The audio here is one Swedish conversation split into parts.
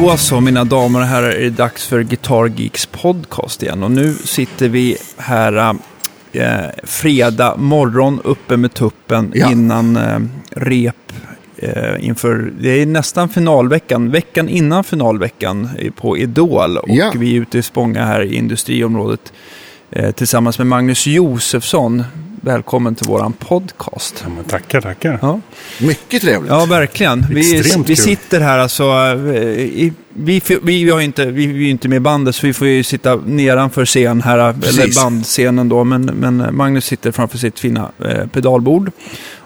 Då så, mina damer och herrar, är det dags för Guitar Geeks podcast igen. Och nu sitter vi här eh, fredag morgon uppe med tuppen Ja. innan eh, rep eh, inför, det är nästan finalveckan, veckan innan finalveckan på Idol. Och Ja. vi är ute i Spånga här i industriområdet eh, tillsammans med Magnus Josefsson. Välkommen till våran podcast. Ja, men tackar, tackar. Ja. Mycket trevligt. Ja, verkligen. Vi, vi sitter här alltså. eh, vi, vi, vi, har inte, vi, vi är ju inte med i bandet, så vi får ju sitta nedanför scen här, eller Precis. bandscenen då. Men, men Magnus sitter framför sitt fina eh, pedalbord.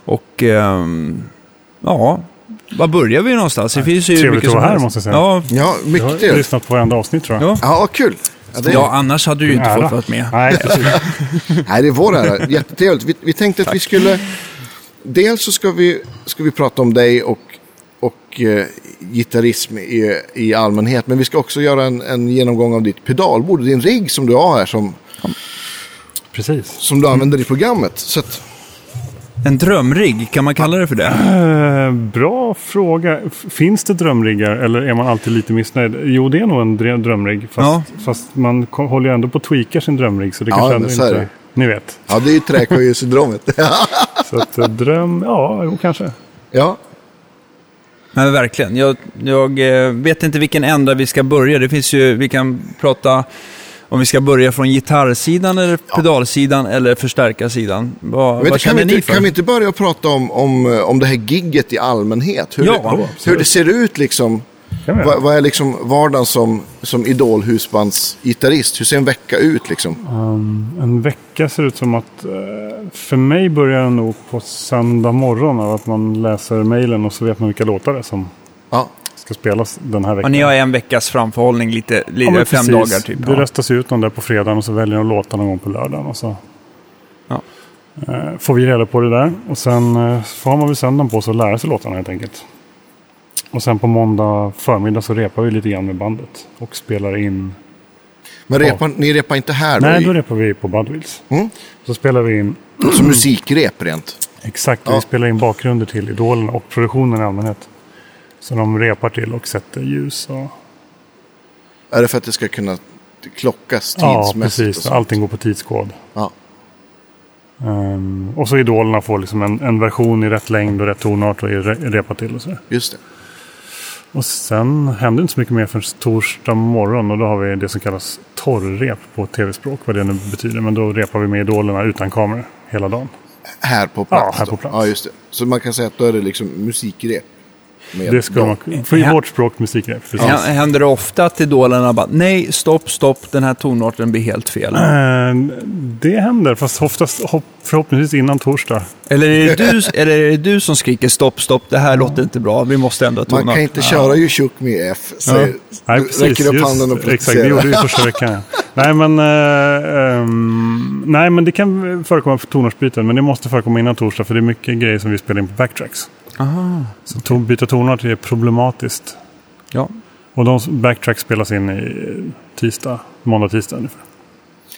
Och ehm, ja, var börjar vi någonstans? Det finns ju Trevligt mycket att vara här, helst. måste jag säga. Ja, Ja, Jag mycket har trevligt. lyssnat på varenda avsnitt tror jag. ja. Ja, kul. Ja, det, ja, annars hade du ju inte Ära. fått vara med. Nej, nej, det är vår ära. Jättetrevligt. Vi, vi tänkte att vi skulle... Dels så ska vi, ska vi prata om dig och, och eh, gitarrism i, i allmänhet. Men vi ska också göra en, en genomgång av ditt pedalbord. Din rigg som du har här som, precis. som du använder i programmet. Så att, En drömrigg, kan man kalla det för det? Eh, bra fråga. Finns det drömriggar eller är man alltid lite missnöjd? Jo, det är nog en drömrigg. Fast, Ja. fast man håller ju ändå på att tweaka sin drömrigg. Så det Ja, kanske men ändå inte... det. Ni vet. ja, det är ju träkojesyndromet. Så att eh, dröm, ja, jo, kanske. ja, Men verkligen. Jag, jag eh, vet inte vilken ända vi ska börja. Det finns ju, vi kan prata om vi ska börja från gitarrsidan eller pedalsidan eller förstärkarsidan. Vad, vad inte, kan, vi känner ni inte, för? kan vi inte börja prata om, om, eh, om det här gigget i allmänhet? Hur, Ja, det, hur det ser ut liksom. Vad, vad är liksom vardagen som, som idolhusbandsgitarrist? Hur ser en vecka ut liksom? Um, en vecka ser ut som att... eh, för mig börjar den nog på söndag morgon av att man läser mejlen och så vet man vilka låtar det är som Ja, ska spelas den här veckan. Och ni har en veckas framförhållning, lite, lite Ja, fem dagar typ. Det Ja. röstas ut någon där på fredagen och så väljer de låtar någon gång på lördagen. Och så Ja. eh, får vi reda på det där. Och sen eh, får man väl söndagen på sig att lära sig låtarna helt enkelt. Och sen på måndag förmiddag så repar vi lite grann med bandet. Och spelar in... men repar, ni repar inte här då? Nej, då repar vi på Budwills. Mm. Så spelar vi in... Som musikrep rent? Exakt, Ja. vi spelar in bakgrunder till idolerna och produktionen i allmänhet. Så de repar till och sätter ljus och... Är det för att det ska kunna klockas Ja, tidsmässigt? och precis. Allting går på tidskod. Ja. Ehm, och så idolerna får liksom en, en version i rätt längd och rätt tonart och re, repa till och så. Just det. Och sen händer inte så mycket mer förrän torsdag morgon och då har vi det som kallas torrrep på tv-språk, vad det nu betyder. Men då repar vi med idolerna utan kameror hela dagen. Här på plats? här på plats. Ja, just det. Så man kan säga att då är det liksom musikrep? Med Det ska dem. man, för i vårt språk musikrep. Precis. Hä- Händer det ofta att idolerna bara, nej, stopp, stopp, den här tonarten blir helt fel? Ehm, det händer, fast oftast hopp, förhoppningsvis innan torsdag. Eller, är det du, eller är det du som skriker stopp, stopp, det här låter inte bra, vi måste ändra tonart? Man kan inte köra ju Shook Me F. Säger, Nej, du precis. räcker upp Just- handen och Exakt, det gjorde vi första veckan. ja. nej, men, eh, ehm, nej, men det kan förekomma för tonartsbyten. Men det måste förekomma innan torsdag. För det är mycket grejer som vi spelar in på backtracks. Aha. Så to- byta tonart är problematiskt. Ja. Och de backtracks spelas in i tisdag, måndag, tisdag ungefär.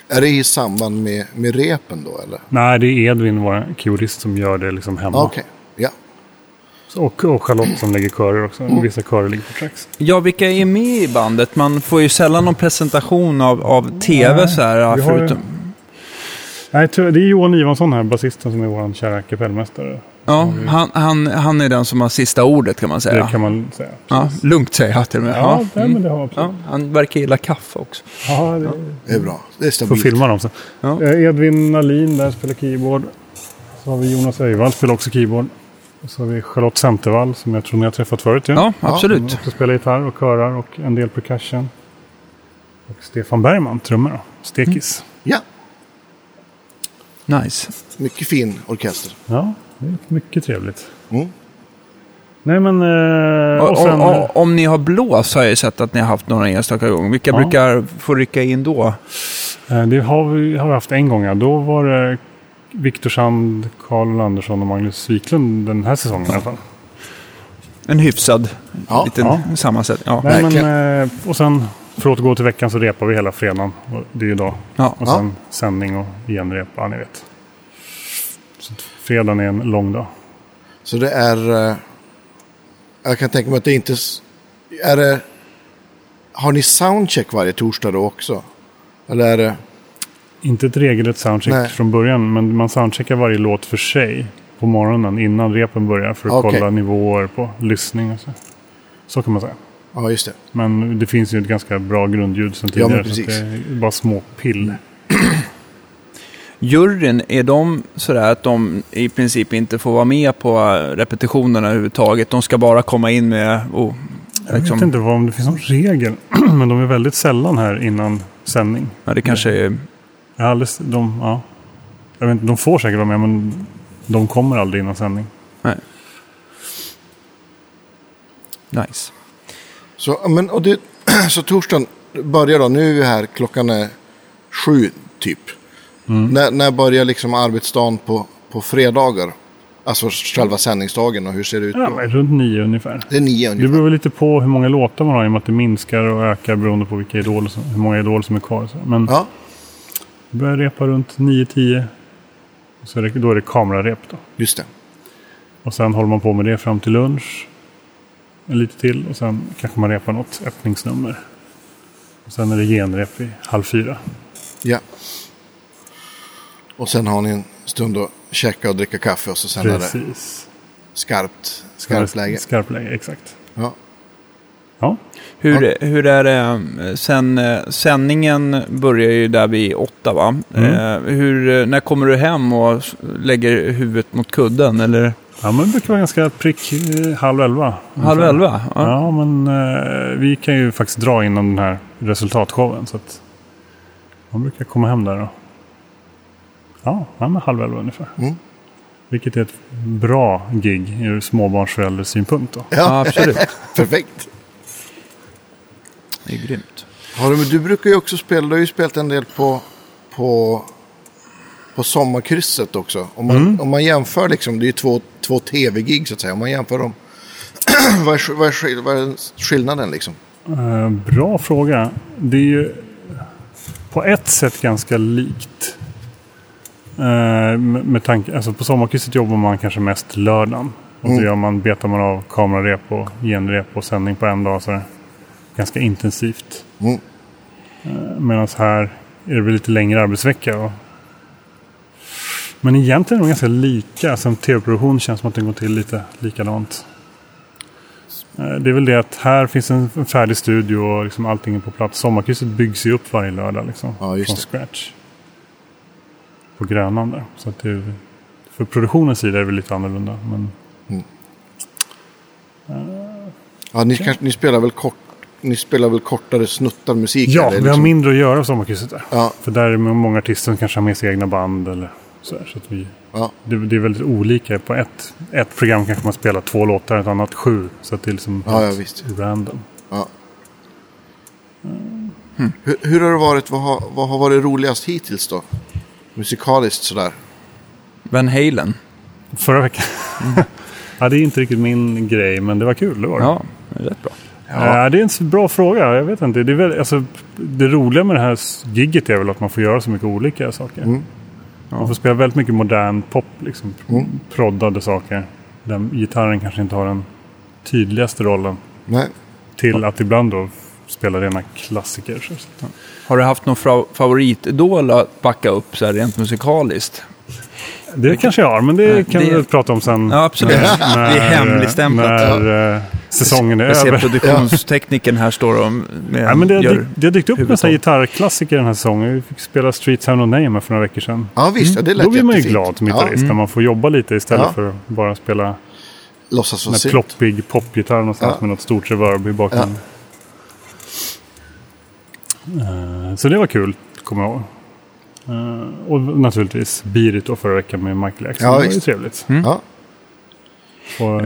Är det i samband med, med repen då eller? Nej, det är Edvin, vår keyboardist, som gör det liksom hemma. Okej, ja. Så- Och, och Charlotte som lägger körer också. Vissa körer ligger på tracks. ja, vilka är med i bandet? Man får ju sällan någon presentation av, av tv Nej, så här, vi har ju- förutom... Nej, det är Johan Ivansson här, basisten, som är vår kära kapellmästare. Ja, han, han, han är den som har sista ordet kan man säga. Det kan man säga. Ja, lugnt säger jag till och med. Ja, Ja. nej, men det har absolut. Ja, han verkar gilla kaffe också. Ja, det, Det är bra. Det är Får stabilt. filma dem sen. Ja. Eh, Edvin Nalin där spelar keyboard. Så har vi Jonas Öjvall spelar också keyboard. Och så har vi Charlotte Centervall som jag tror ni har träffat förut. ju. Ja, Ja. absolut. Som också spelar gitarr och körar och en del percussion. Och Stefan Bergman, trummor då. Stekis. Ja, Nice. mycket fin orkester. Ja, mycket trevligt. Mm. Nej men... Eh, Och, och sen, och, och, om ni har blås har jag ju sett att ni har haft några enstaka gånger. Vilka Ja. brukar få rycka in då? eh, det har vi, har vi haft en gång. Ja. Då var det Viktor Sand, Karl Andersson och Magnus Wiklund den här säsongen i alla fall. En hyfsad Ja, liten ja. sammansättning. Ja. Nej, men, eh, och sen för att återgå till veckan så repar vi hela fredagen. Och det är ju idag. Ja. Och sen sändning och genrep. Ja, ni vet. Så fredagen är en lång dag. Så det är... eh, Jag kan tänka mig att det inte... Är det har ni soundcheck varje torsdag då också? Eller är det... Inte ett regelrätt soundcheck Nej. från början, men man soundcheckar varje låt för sig på morgonen innan repen börjar för att Okej. kolla nivåer på lyssning och så. Så kan man säga. Ja, just det. Men det finns ju ett ganska bra grundljud sen Ja, tidigare. så att precis. det är bara små pill. Juryn, är de sådär att de i princip inte får vara med på repetitionerna överhuvudtaget? De ska bara komma in med... Oh, Jag vet inte vad, om det finns någon regel. men de är väldigt sällan här innan sändning. ja, det kanske är... Har aldrig, de, ja. jag vet inte, de får säkert vara med men de kommer aldrig innan sändning. Nej. Nice. Så, men, och det, så torsdagen börjar då, nu är vi här, klockan är sju typ. När, när börjar liksom arbetsdagen på, på fredagar? Alltså själva sändningsdagen och hur ser det ut Ja, men runt nio ungefär. Det är nio Det ungefär. beror väl lite på hur många låtar man har i och med att det minskar och ökar beroende på vilka idol, som- hur många idol som är kvar. Så. Men Ja, vi börjar repa runt 9-10. Så är det, då är det kamerarep då. just det. Och sen håller man på med det fram till lunch. Lite till och sen kanske man repar något öppningsnummer. Och sen är det genrep vid halv fyra. Ja. Och sen har ni en stund att käka och dricka kaffe och så sen är det Precis. skarpt, skarpt läge. Skarpt läge, exakt. Ja. Ja, Hur, hur är det sen? eh, Sändningen börjar ju där vid åtta va? Eh, hur, eh, när kommer du hem och lägger huvudet mot kudden? Eller ja men det brukar vara ganska prick eh, halv elva. halv elva? Ja. Ja, men eh, vi kan ju faktiskt dra innan den här resultatshowen. Så att man brukar komma hem där då. Ja, ja men halv elva ungefär. Mm. Vilket är ett bra gig ur småbarnsförälders synpunkt då. ja, Ja, absolut. perfekt. Det är grymt. Har du, men du brukar ju också spela, du har ju spelat en del på, på, på sommarkrysset också. Om man, om man jämför liksom, det är ju två, två tv-gig så att säga. Om man jämför dem. vad, är, vad, är, vad är skillnaden liksom? Eh, bra fråga. Det är ju på ett sätt ganska likt. Eh, med, tanke, alltså på sommarkrysset jobbar man kanske mest lördagen. Och så gör man, betar man av kamerarep och genrep och sändning på en dag. Så det ganska intensivt. Mm. Medan här är det väl lite längre arbetsvecka. Och... Men egentligen är de ganska lika. Som tv-produktion känns som att den går till lite likadant. Eh, Det är väl det att här finns en en färdig studio och liksom allting är på plats. Sommarkrysset byggs ju upp varje lördag liksom, Ja, just från det. scratch. På Grönan där. Så att det för produktionens sida är det väl lite annorlunda. Men Ja, ni, kanske, ni, spelar väl kort, ni spelar väl kortare snuttar musik? ja, eller vi har liksom- mindre att göra på Sommarkrysset där. Ja, För där är många artister som kanske har med sig egna band eller så, här, så att vi ja, Det, det är väldigt olika. På ett, ett program kanske man spelar två låtar, ett annat sju. Så att det är liksom Ja, ja, visst. random. ja. Hur, hur har det varit? Vad har, vad har varit roligast hittills då? Musikaliskt sådär. Van Halen. Förra veckan. ja, det är inte riktigt min grej, men det var kul. Det var det. Ja, det är rätt bra. Ja. det är en bra fråga. Jag vet inte. Det, är väl, alltså, det roliga med det här gigget är väl att man får göra så mycket olika saker. Mm. Man får spela väldigt mycket modern pop. Liksom, Mm. Proddade saker. Där gitarren kanske inte har den tydligaste rollen. Nej. Till att ibland då spela rena klassiker. Så. Har du haft någon favoritidol att backa upp så här rent musikaliskt? Det kanske jag har, men det Nej, kan det- vi prata om sen. Ja, absolut. Det är hemligstämplat. När eh, säsongen är Jag ser över. produktionstekniken här står och med, Ja, men det, gör, det, det har dykt upp en huvudtal. sån här gitarrklassiker den här säsongen. Vi fick spela Streets Have No Name för några veckor sedan. Ja, visst. Ja, det lät Då blir man ju glad som Ja, gitarrist när man får jobba lite istället Ja. för att bara spela låtsas synt. ploppig popgitarr någonstans Ja. med något stort reverb i bakgrunden. Eh, Så det var kul, kommer jag ihåg. Eh, Och naturligtvis Beat It då förra veckan med Michael Jackson. Ja, det var ju trevligt. Ja. Och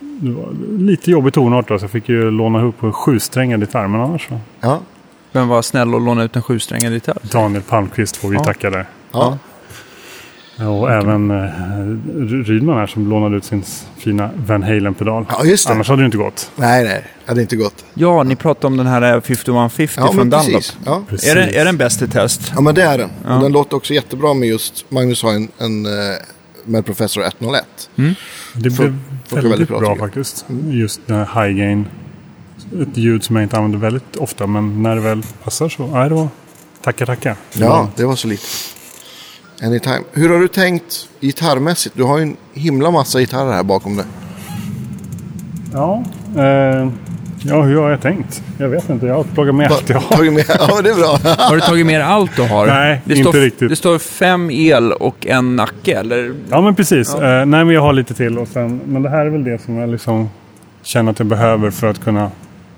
det var lite jobbig tonart då, så jag fick ju låna ihop en sjusträngad gitarr. Men annars så. Ja. Men var snäll och låna ut en sjusträngad gitarr. Daniel Palmqvist får vi Ja. tacka där. Ja. Och även eh, Rydman här som lånade ut sin fina Van Halen-pedal. ja, just det. Annars hade det inte gått. Nej, nej. Det hade inte gått. Ja, ni pratade om den här 5150 Ja, från Dunlop. Ja. Precis. Är den, är den bäst i test? ja, men det är den. Ja. Och den låter också jättebra med just, Magnus har en, en eh, med Professor 101. Det Funkar blev väldigt väldigt bra, bra, faktiskt. Just den här high gain ett ljud som jag inte använder väldigt ofta. Men när det väl passar så, nej då tackar tackar. Ja, det var så lite. Anytime. Hur har du tänkt gitarrmässigt? Du har ju en himla massa gitarrer här bakom dig. Ja, eh, ja hur har jag tänkt? Jag vet inte, jag har plockat med allt jag har. Tagit med. Ja, det är bra. Har du tagit med allt du har? Nej, det inte står, riktigt. Det står fem el och en nacke, eller? Ja men precis. Eh, nej men jag har lite till. Och sen, men det här är väl det som jag liksom känner att jag behöver för att kunna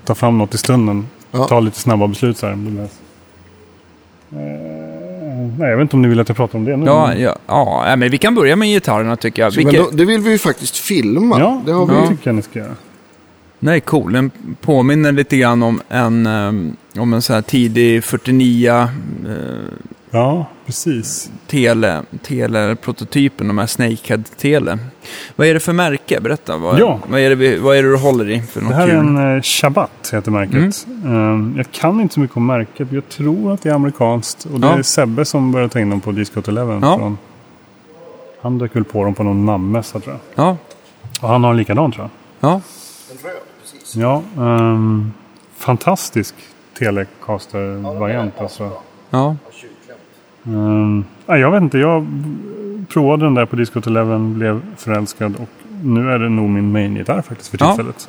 ta fram något i stunden. Ja. Ta lite snabba beslut så här. Eh, nej, jag vet inte om ni vill att jag pratar om det nu. Ja, ja, ja, men vi kan börja med gitarrerna tycker jag. Men Vilket, då, det vill vi ju faktiskt filma. ja, det har vi det ju. tycker jag ni ska göra. Nej, cool. Den påminner lite grann om en, um, om en sån här tidig 49 uh, Ja, precis. tele, tele-prototypen, de här Snakehead-tele. Vad är det för märke? Berätta. Vad, Ja. vad, är, det, vi- vad är det du håller i för något Det här är kul? en eh, Shabbat, heter märket. Eh, jag kan inte så mycket om märket. Jag tror att det är amerikanskt. Och det Ja. är Sebbe som började ta in dem på Disco 11. Ja. Från, han dök väl på dem på någon namnmässa tror jag. Ja, Och han har en likadan tror jag. ja. Ja, ehm, fantastisk Telecaster-variant alltså. ja. Nej, jag vet inte, jag provade den där på Disco 11, blev förälskad och nu är det nog min main-gitarr faktiskt för Ja. tillfället.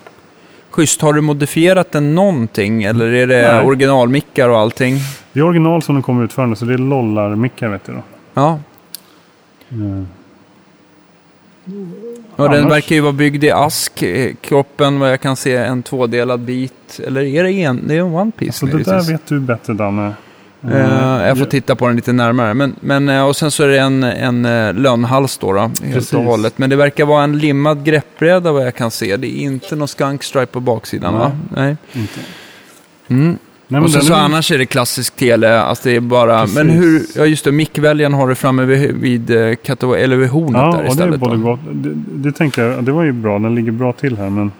Schysst. Har du modifierat den någonting? Eller är det Nej. originalmickar och allting? Det är original som den kommer utförande så det är lollar-mickar vet du då. Ja. Ehm, Och den Annars- verkar ju vara byggd i ask. eh, Kroppen, vad jag kan se, en tvådelad bit. Eller är det en? Det är en one piece. så det där vet du bättre Danne. Eh, jag får titta på den lite närmare. Men, men, eh, och sen så är det en, en eh, lönnhals då, då helt och hållet. Men det verkar vara en limmad greppbräda vad jag kan se. Det är inte någon skunk stripe på baksidan va? Nej. Inte. Mm. Nej, och så, den så är- annars är det klassisk tele. Alltså det är bara... Precis. Men hur... Ja just det, mickväljaren har du framme vid, vid, eller vid hornet Ja, där och det är istället. både gott. Det, det tänkte jag, det var ju bra. Den ligger bra till här men...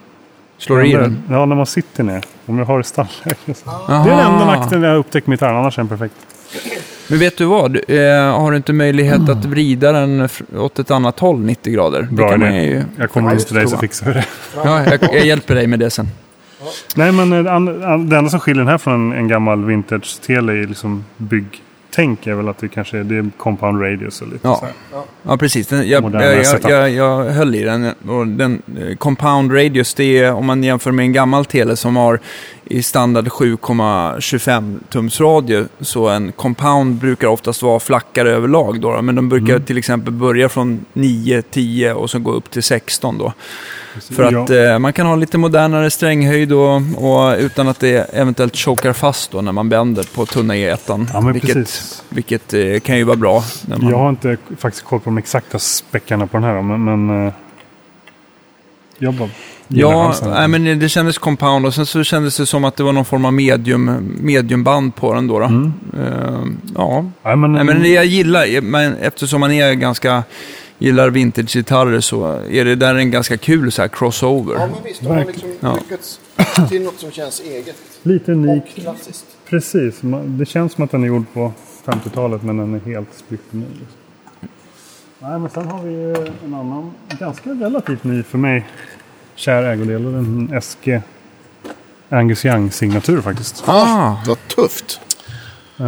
Slår du i den? Ja, när man sitter ner. Om jag har det stallläge. Jaha. Det är den enda nackdelen jag har upptäckt med gitarren. Annars är den perfekt. Men vet du vad? Eh, har du inte möjlighet att vrida den åt ett annat håll 90 grader? Mm. Bra det kan idé. ju Jag kommer hit till dig så fixar vi det. Ja, jag, jag hjälper dig med det sen. Nej, men eh, det enda som skiljer den här från en, en gammal vintage-tele i liksom byggtänk är väl att det kanske är, det är compound radius och lite Ja. så. Ja, precis. Den, jag, jag, jag, jag, jag höll i den. Och den eh, compound radius, det är om man jämför med en gammal tele som har i standard 7,25 tums radio. Så en compound brukar oftast vara flackare överlag. Då, men de brukar Mm. till exempel börja från 9, 10 och så gå upp till 16 då. För Ja. att eh, man kan ha lite modernare stränghöjd och, och utan att det eventuellt chokar fast då när man bänder på tunna E1. Ja, vilket precis. vilket eh, kan ju vara bra. Man, Jag har inte faktiskt koll på de exakta späckarna på den här. Men, men eh, jag bara Ja, nej, men det kändes compound och sen så kändes det som att det var någon form av medium, mediumband på den då. då. Mm. Eh, ja, Nej, men, nej, men det jag gillar, men eftersom man är ganska, gillar vintage-gitarrer så är det där en ganska kul så här crossover. Ja, men visst. De har liksom Ja. lyckats till något som känns eget. lite unik. Klassiskt. Precis. Det känns som att den är gjord på 50-talet men den är helt splitterny. Liksom. Nej, men sen har vi en annan, ganska relativt ny för mig, kär ägodel. och En SG Angus Young-signatur faktiskt. Ah, Vad tufft. Eh,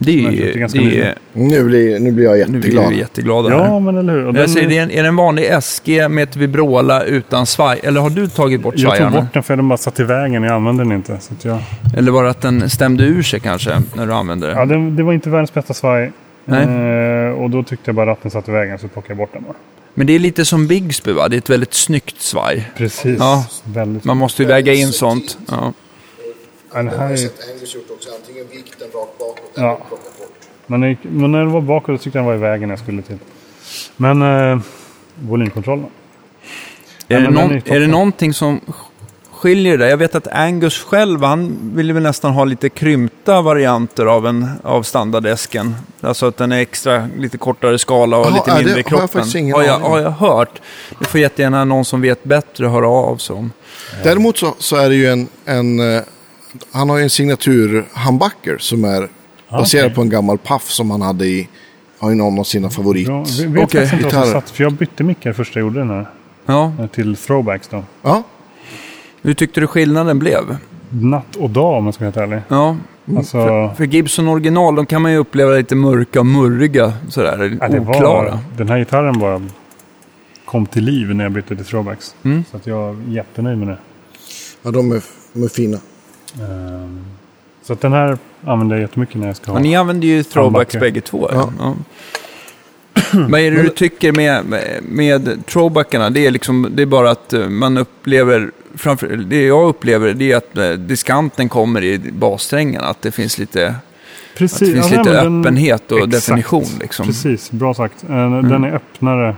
det är, det är Nu blir, nu blir jag nu är jätteglad. vi jätteglada. ja, här. men eller hur. Men jag den- säger, det är, en, är det en vanlig SG med ett Vibrola utan svaj? Eller har du tagit bort jag tog svajarna? bort den för den bara satt i vägen. Jag använde den inte. Så att jag, Eller var det att den stämde ur sig kanske när du använde det? ja, det, det var inte världens bästa svaj. Nej. Eh, och då tyckte jag bara att den satt i vägen så plockade jag bort den bara. Men det är lite som Bigsby va? Det är ett väldigt snyggt svaj. Precis. Ja. Väldigt. Man måste ju väga in sånt. Ja. Den här är, Ja. men, när- men när den var bakåt så tyckte jag den var i vägen när jag skulle till. Men eh, volymkontrollen. Är, Ja, det någon, är är, det någonting som skiljer det? Jag vet att Angus själv, han ville väl nästan ha lite krympta varianter av, en, av standardesken. Alltså att den är extra, lite kortare skala och Jaha, lite är det- mindre har i jag kroppen. faktiskt ingen har, jag, har jag hört. Det får jättegärna någon som vet bättre höra av sig om. Däremot så, så är det ju en, en eh, han har ju en signatur humbucker som är baserad okej. på en gammal Puff som han hade i, har ju någon av sina favorit. Ja, vi vet Okej, faktiskt inte vad som satt. För jag bytte mickar första jag gjorde den här. Ja, Till throwbacks då. Ja, Hur tyckte du skillnaden blev? Natt och dag om jag ska vara helt ärlig. Ja, Alltså, för, för Gibson original, de kan man ju uppleva lite mörka och murriga, sådär, ja, det oklara. var, den här gitarren bara kom till liv när jag bytte till throwbacks. Mm. Så att jag är jättenöjd med det. Ja, de är, de är fina. Ehm, så att den här använder jag jättemycket när jag ska ha. Ni använder ju throwbacks Handbacker. bägge två. Ja. Ja. Vad är det du tycker med, med, med throwbackarna? Det är, liksom, det är bara att eh, man upplever, framför, det jag upplever det är att eh, diskanten kommer i bassträngen. Att det finns lite, Precis, att det finns ja, lite den- öppenhet och exakt. definition. Liksom. Precis, bra sagt. Eh, Mm. Den är öppnare.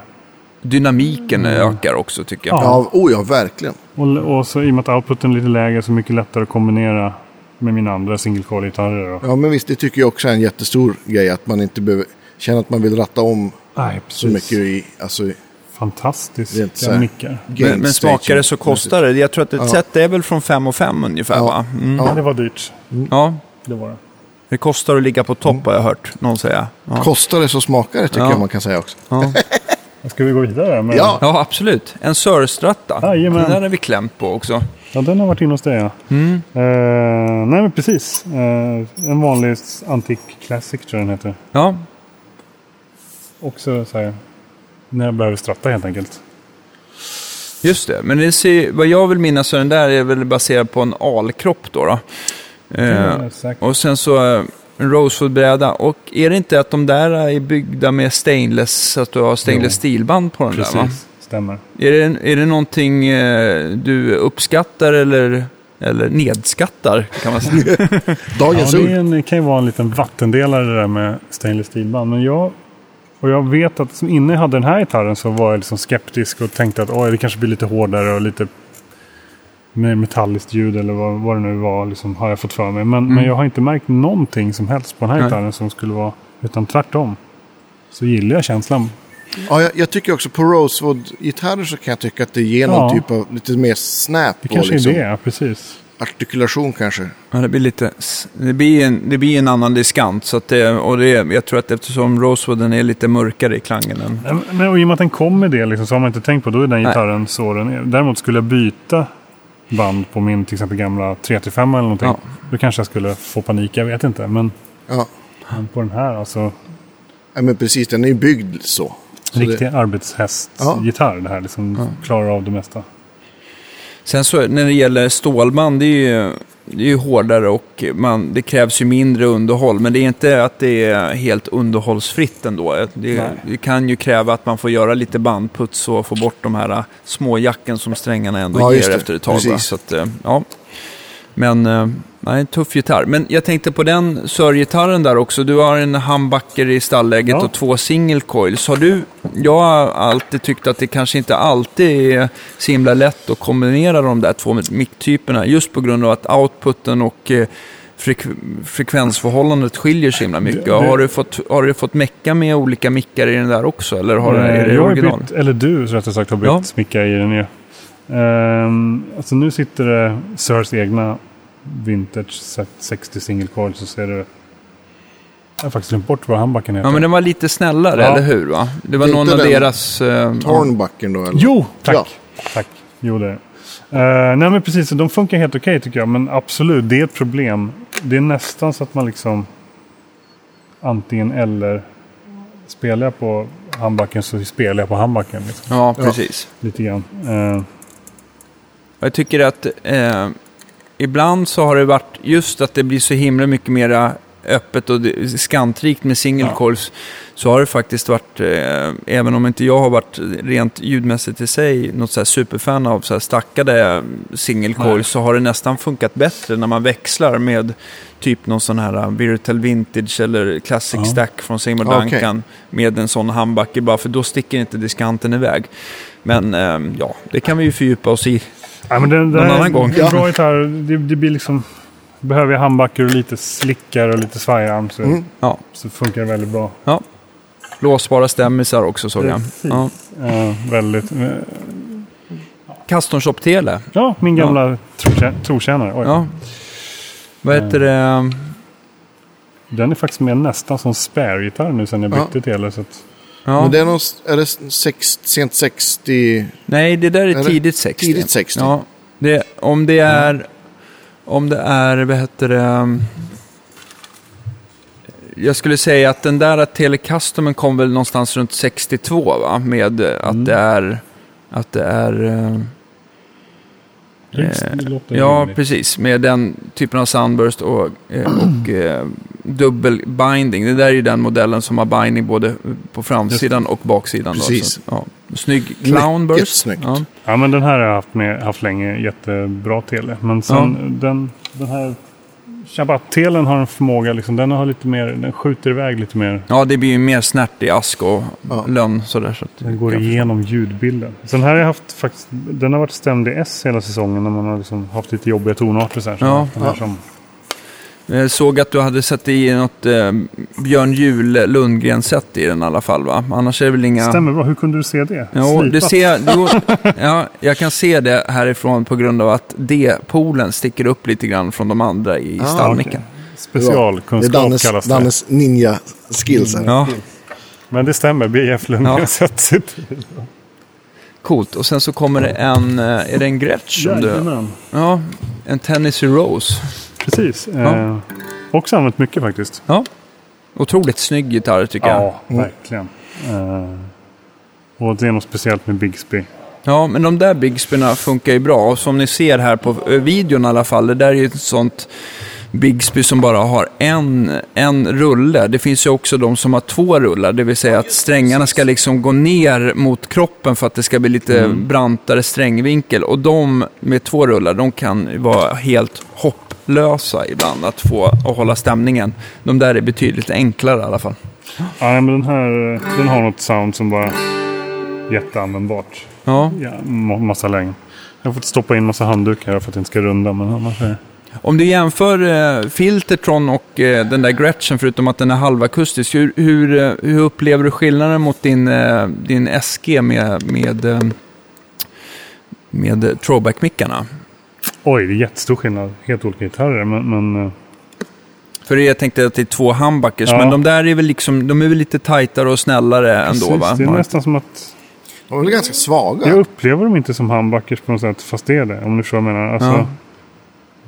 Dynamiken Mm. ökar också tycker jag. Ja. Oh ja, verkligen. Och, och så i och med att outputen är lite lägre så mycket lättare att kombinera med mina andra single coil-gitarrer. då. Ja, men visst, det tycker jag också är en jättestor grej. Att man inte behöver känna att man vill ratta om Nej, så mycket i, alltså, i Rent så Fantastiska gain Men, men det så kostar det. Jag tror att ett Ja. set är väl från 5 och 5 ungefär Ja. va? Mm. Ja. Det var dyrt. ja. Det var det. Det kostar att ligga på topp har jag hört någon säga. Ja, Kostar det så smakar det tycker Ja. jag man kan säga också. ja. Ska vi gå vidare? Med, Ja. ja absolut. En Sörstratta. Jajamän. Den där har vi klämt på också. Ja, den har varit inne hos dig ja. Mm. Eh, nej, men precis. Eh, en vanlig Antik Classic tror jag den heter. Ja, Också så här, när jag behöver stratta helt enkelt. just det. Men det ser, vad jag vill minnas så den där är väl baserad på en alkropp då. då. Eh, Ja, säkert. och sen så eh, en Rosewood-bräda. Och är det inte att de där är byggda med stainless, så att du har stainless stilband på den Precis, där va? stämmer. Är det, är det någonting eh, du uppskattar eller, eller nedskattar kan man säga? Ja, Dagens det, ord. är en, det kan ju vara en liten vattendelare det där med stainless steel-band. Men jag, och jag vet att som innan jag hade den här gitarren så var jag liksom skeptisk och tänkte att Oj, det kanske blir lite hårdare och lite mer metalliskt ljud eller vad, vad det nu var, liksom, har jag fått för mig. Men, men jag har inte märkt någonting som helst på den här Nej. gitarren som skulle vara, utan tvärtom. Så gillar jag känslan. Ja, jag, jag tycker också på Rosewood-gitarrer så kan jag tycka att det ger någon Ja. typ av lite mer snap Det kanske liksom är det, precis. Artikulation kanske. Ja, det blir lite... Det blir en, det blir en annan diskant. Så att det, och det, jag tror att eftersom Rosewooden är lite mörkare i klangen än... Men, och i och med att den kom med det liksom, så har man inte tänkt på då är den Nej. gitarren så den är. Däremot skulle jag byta band på min till exempel gamla 335 eller någonting. Ja. Då kanske jag skulle få panik, jag vet inte. Men, Ja, men på den här alltså. ja men precis. Den är ju byggd så. så Riktig det, arbetshästgitarr det här. Liksom, Klarar av det mesta. Sen så när det gäller stålband, det är ju, det är ju hårdare och man, det krävs ju mindre underhåll. Men det är inte att det är helt underhållsfritt ändå. Det, det kan ju kräva att man får göra lite bandputs och få bort de här små jacken som strängarna ändå Ja, ger efter ett tag. Så att, eh, ja. Men eh, nej, tuff gitarr. Men jag tänkte på den Sör-gitarren där också. Du har en humbucker i stallläget Ja. och två single coils. Har du, jag har alltid tyckt att det kanske inte alltid är så himla lätt att kombinera de där två micktyperna. Just på grund av att outputen och eh, frekv- frekvensförhållandet skiljer sig himla mycket. Det- det- Har, du fått, har du fått mecka med olika mickar i den där också? Eller har, är det jag har original? bytt, eller du rättare sagt har bytt Ja. smicka i den ju. Ehm, alltså nu sitter det Sirs egna Vintage set 60 single coil så ser det jag har faktiskt glömt bort vad handbacken heter. Ja, men den var lite snällare, Ja. eller hur? Va? Det var Det någon av den deras... eh, Tornbacken då eller? Jo, tack! Ja. Tack. Jo, det. Eh, nej, men precis. De funkar helt okej tycker jag. Men absolut, det är ett problem. Det är nästan så att man liksom antingen eller. Spelar jag på handbacken så spelar jag på handbacken. Liksom, ja, precis. lite grann. Eh, Jag tycker att eh, ibland så har det varit just att det blir så himla mycket mera öppet och skantrikt med single Ja. coils. Så har det faktiskt varit, eh, även om inte jag har varit rent ljudmässigt i sig något så superfan av så här stackade single Nej. coils så har det nästan funkat bättre när man växlar med typ någon sån här uh, Virtual Vintage eller Classic Ja. Stack från Seymour Ja. Duncan med en sån handbacke bara för då sticker inte diskanten iväg. Men eh, ja, det kan vi ju fördjupa oss i ja, men det, det Någon är annan gång. En bra gitarr. Det, det blir liksom... Behöver jag handbacker och lite slickar och lite svajarm så, Mm. Ja, så funkar det väldigt bra. låsbara stämmisar också såg jag. Ja. Eh, väldigt... eh, Custom Shop Tele. ja, min gamla trotjä- trotjänare. Oj. Ja. Vad heter det? Den är faktiskt med nästan som spare-gitarr nu sen jag Ja. bytte till. Så att, Ja. Men det är, någon, är det sex, sent 60? Nej, det där är Eller? tidigt 60. Tidigt 60? Ja. Det, om det är, om det är, vad heter det, um, jag skulle säga att den där Telecustomen kom väl någonstans runt 62 va? Med eh, att Mm. det är, att det är, eh, Det Eh, låter ja rimligt. precis, med den typen av sunburst och, eh, och eh, dubbel binding. Det där är ju den modellen som har binding både på framsidan och baksidan. Då, Precis. så, ja. Snygg Mycket clownburst. snyggt. Ja. Ja, men den här har jag haft, med, haft länge. Jättebra tele. Men sen den, den här Shabbat-telen har en förmåga, liksom, den har lite mer, den skjuter iväg lite mer. ja, det blir ju mer snärt i ask och Ja. lönn sådär. Så att, Den går igenom ljudbilden. Sen här har jag haft faktiskt, den har varit stämd i S hela säsongen när man har liksom haft lite jobbiga tonarter. Så här, så Ja. den här Ja. som, Jag såg att du hade satt i något eh, Björn Juhl Lundgren-set i den i alla fall va? Annars är det väl inga... Stämmer bra. Hur kunde du se det? Jo, det Slipat. ser, jo, ja, jag kan se det härifrån på grund av att D-polen sticker upp lite grann från de andra i Ah, stallmicken. Det är Specialkunskap Dannes, kallas det. Dannes ninja-skills här. Ja, Men det stämmer. BF Lundgren Ja. coolt. Och sen så kommer det en, eh, är det en Gretsch? Du, Jajamän. ja, en Tennessee Rose. Precis. Ja. Eh, också använt mycket faktiskt. Ja, otroligt snygg gitarr tycker jag. Ja, verkligen. Eh, och det är något speciellt med Bigsby. Ja, men de där Bigspyna funkar ju bra. Och som ni ser här på videon i alla fall, det där är ju ett sånt Bigsby som bara har en, en rulle. Det finns ju också de som har två rullar, det vill säga att strängarna ska liksom gå ner mot kroppen för att det ska bli lite brantare strängvinkel. Och de med två rullar, de kan vara helt hopplösa ibland att få att hålla stämningen. De där är betydligt enklare i alla fall. Ja, men den här den har något sound som bara jätteanvändbart. Ja. Ja, ma- massa längd. Jag har fått stoppa in massa handdukar här för att det inte ska runda. Men annars är Om du jämför eh, Filtertron och eh, den där Gretchen, förutom att den är halvakustisk, hur, hur, eh, hur upplever du skillnaden mot din, eh, din SG med, med, eh, med throwback-mickarna? Oj, det är jättestor skillnad. Helt olika gitarrer. Men, men eh, För jag tänkte att det är två humbuckers, Ja. men de där är väl, liksom, de är väl lite tajtare och snällare ändå precis, va? det är nästan som att... De är väl ganska svaga. Jag upplever dem inte som humbuckers på något sätt. Fast det är det. Om du förstår vad jag menar. Alltså, Ja.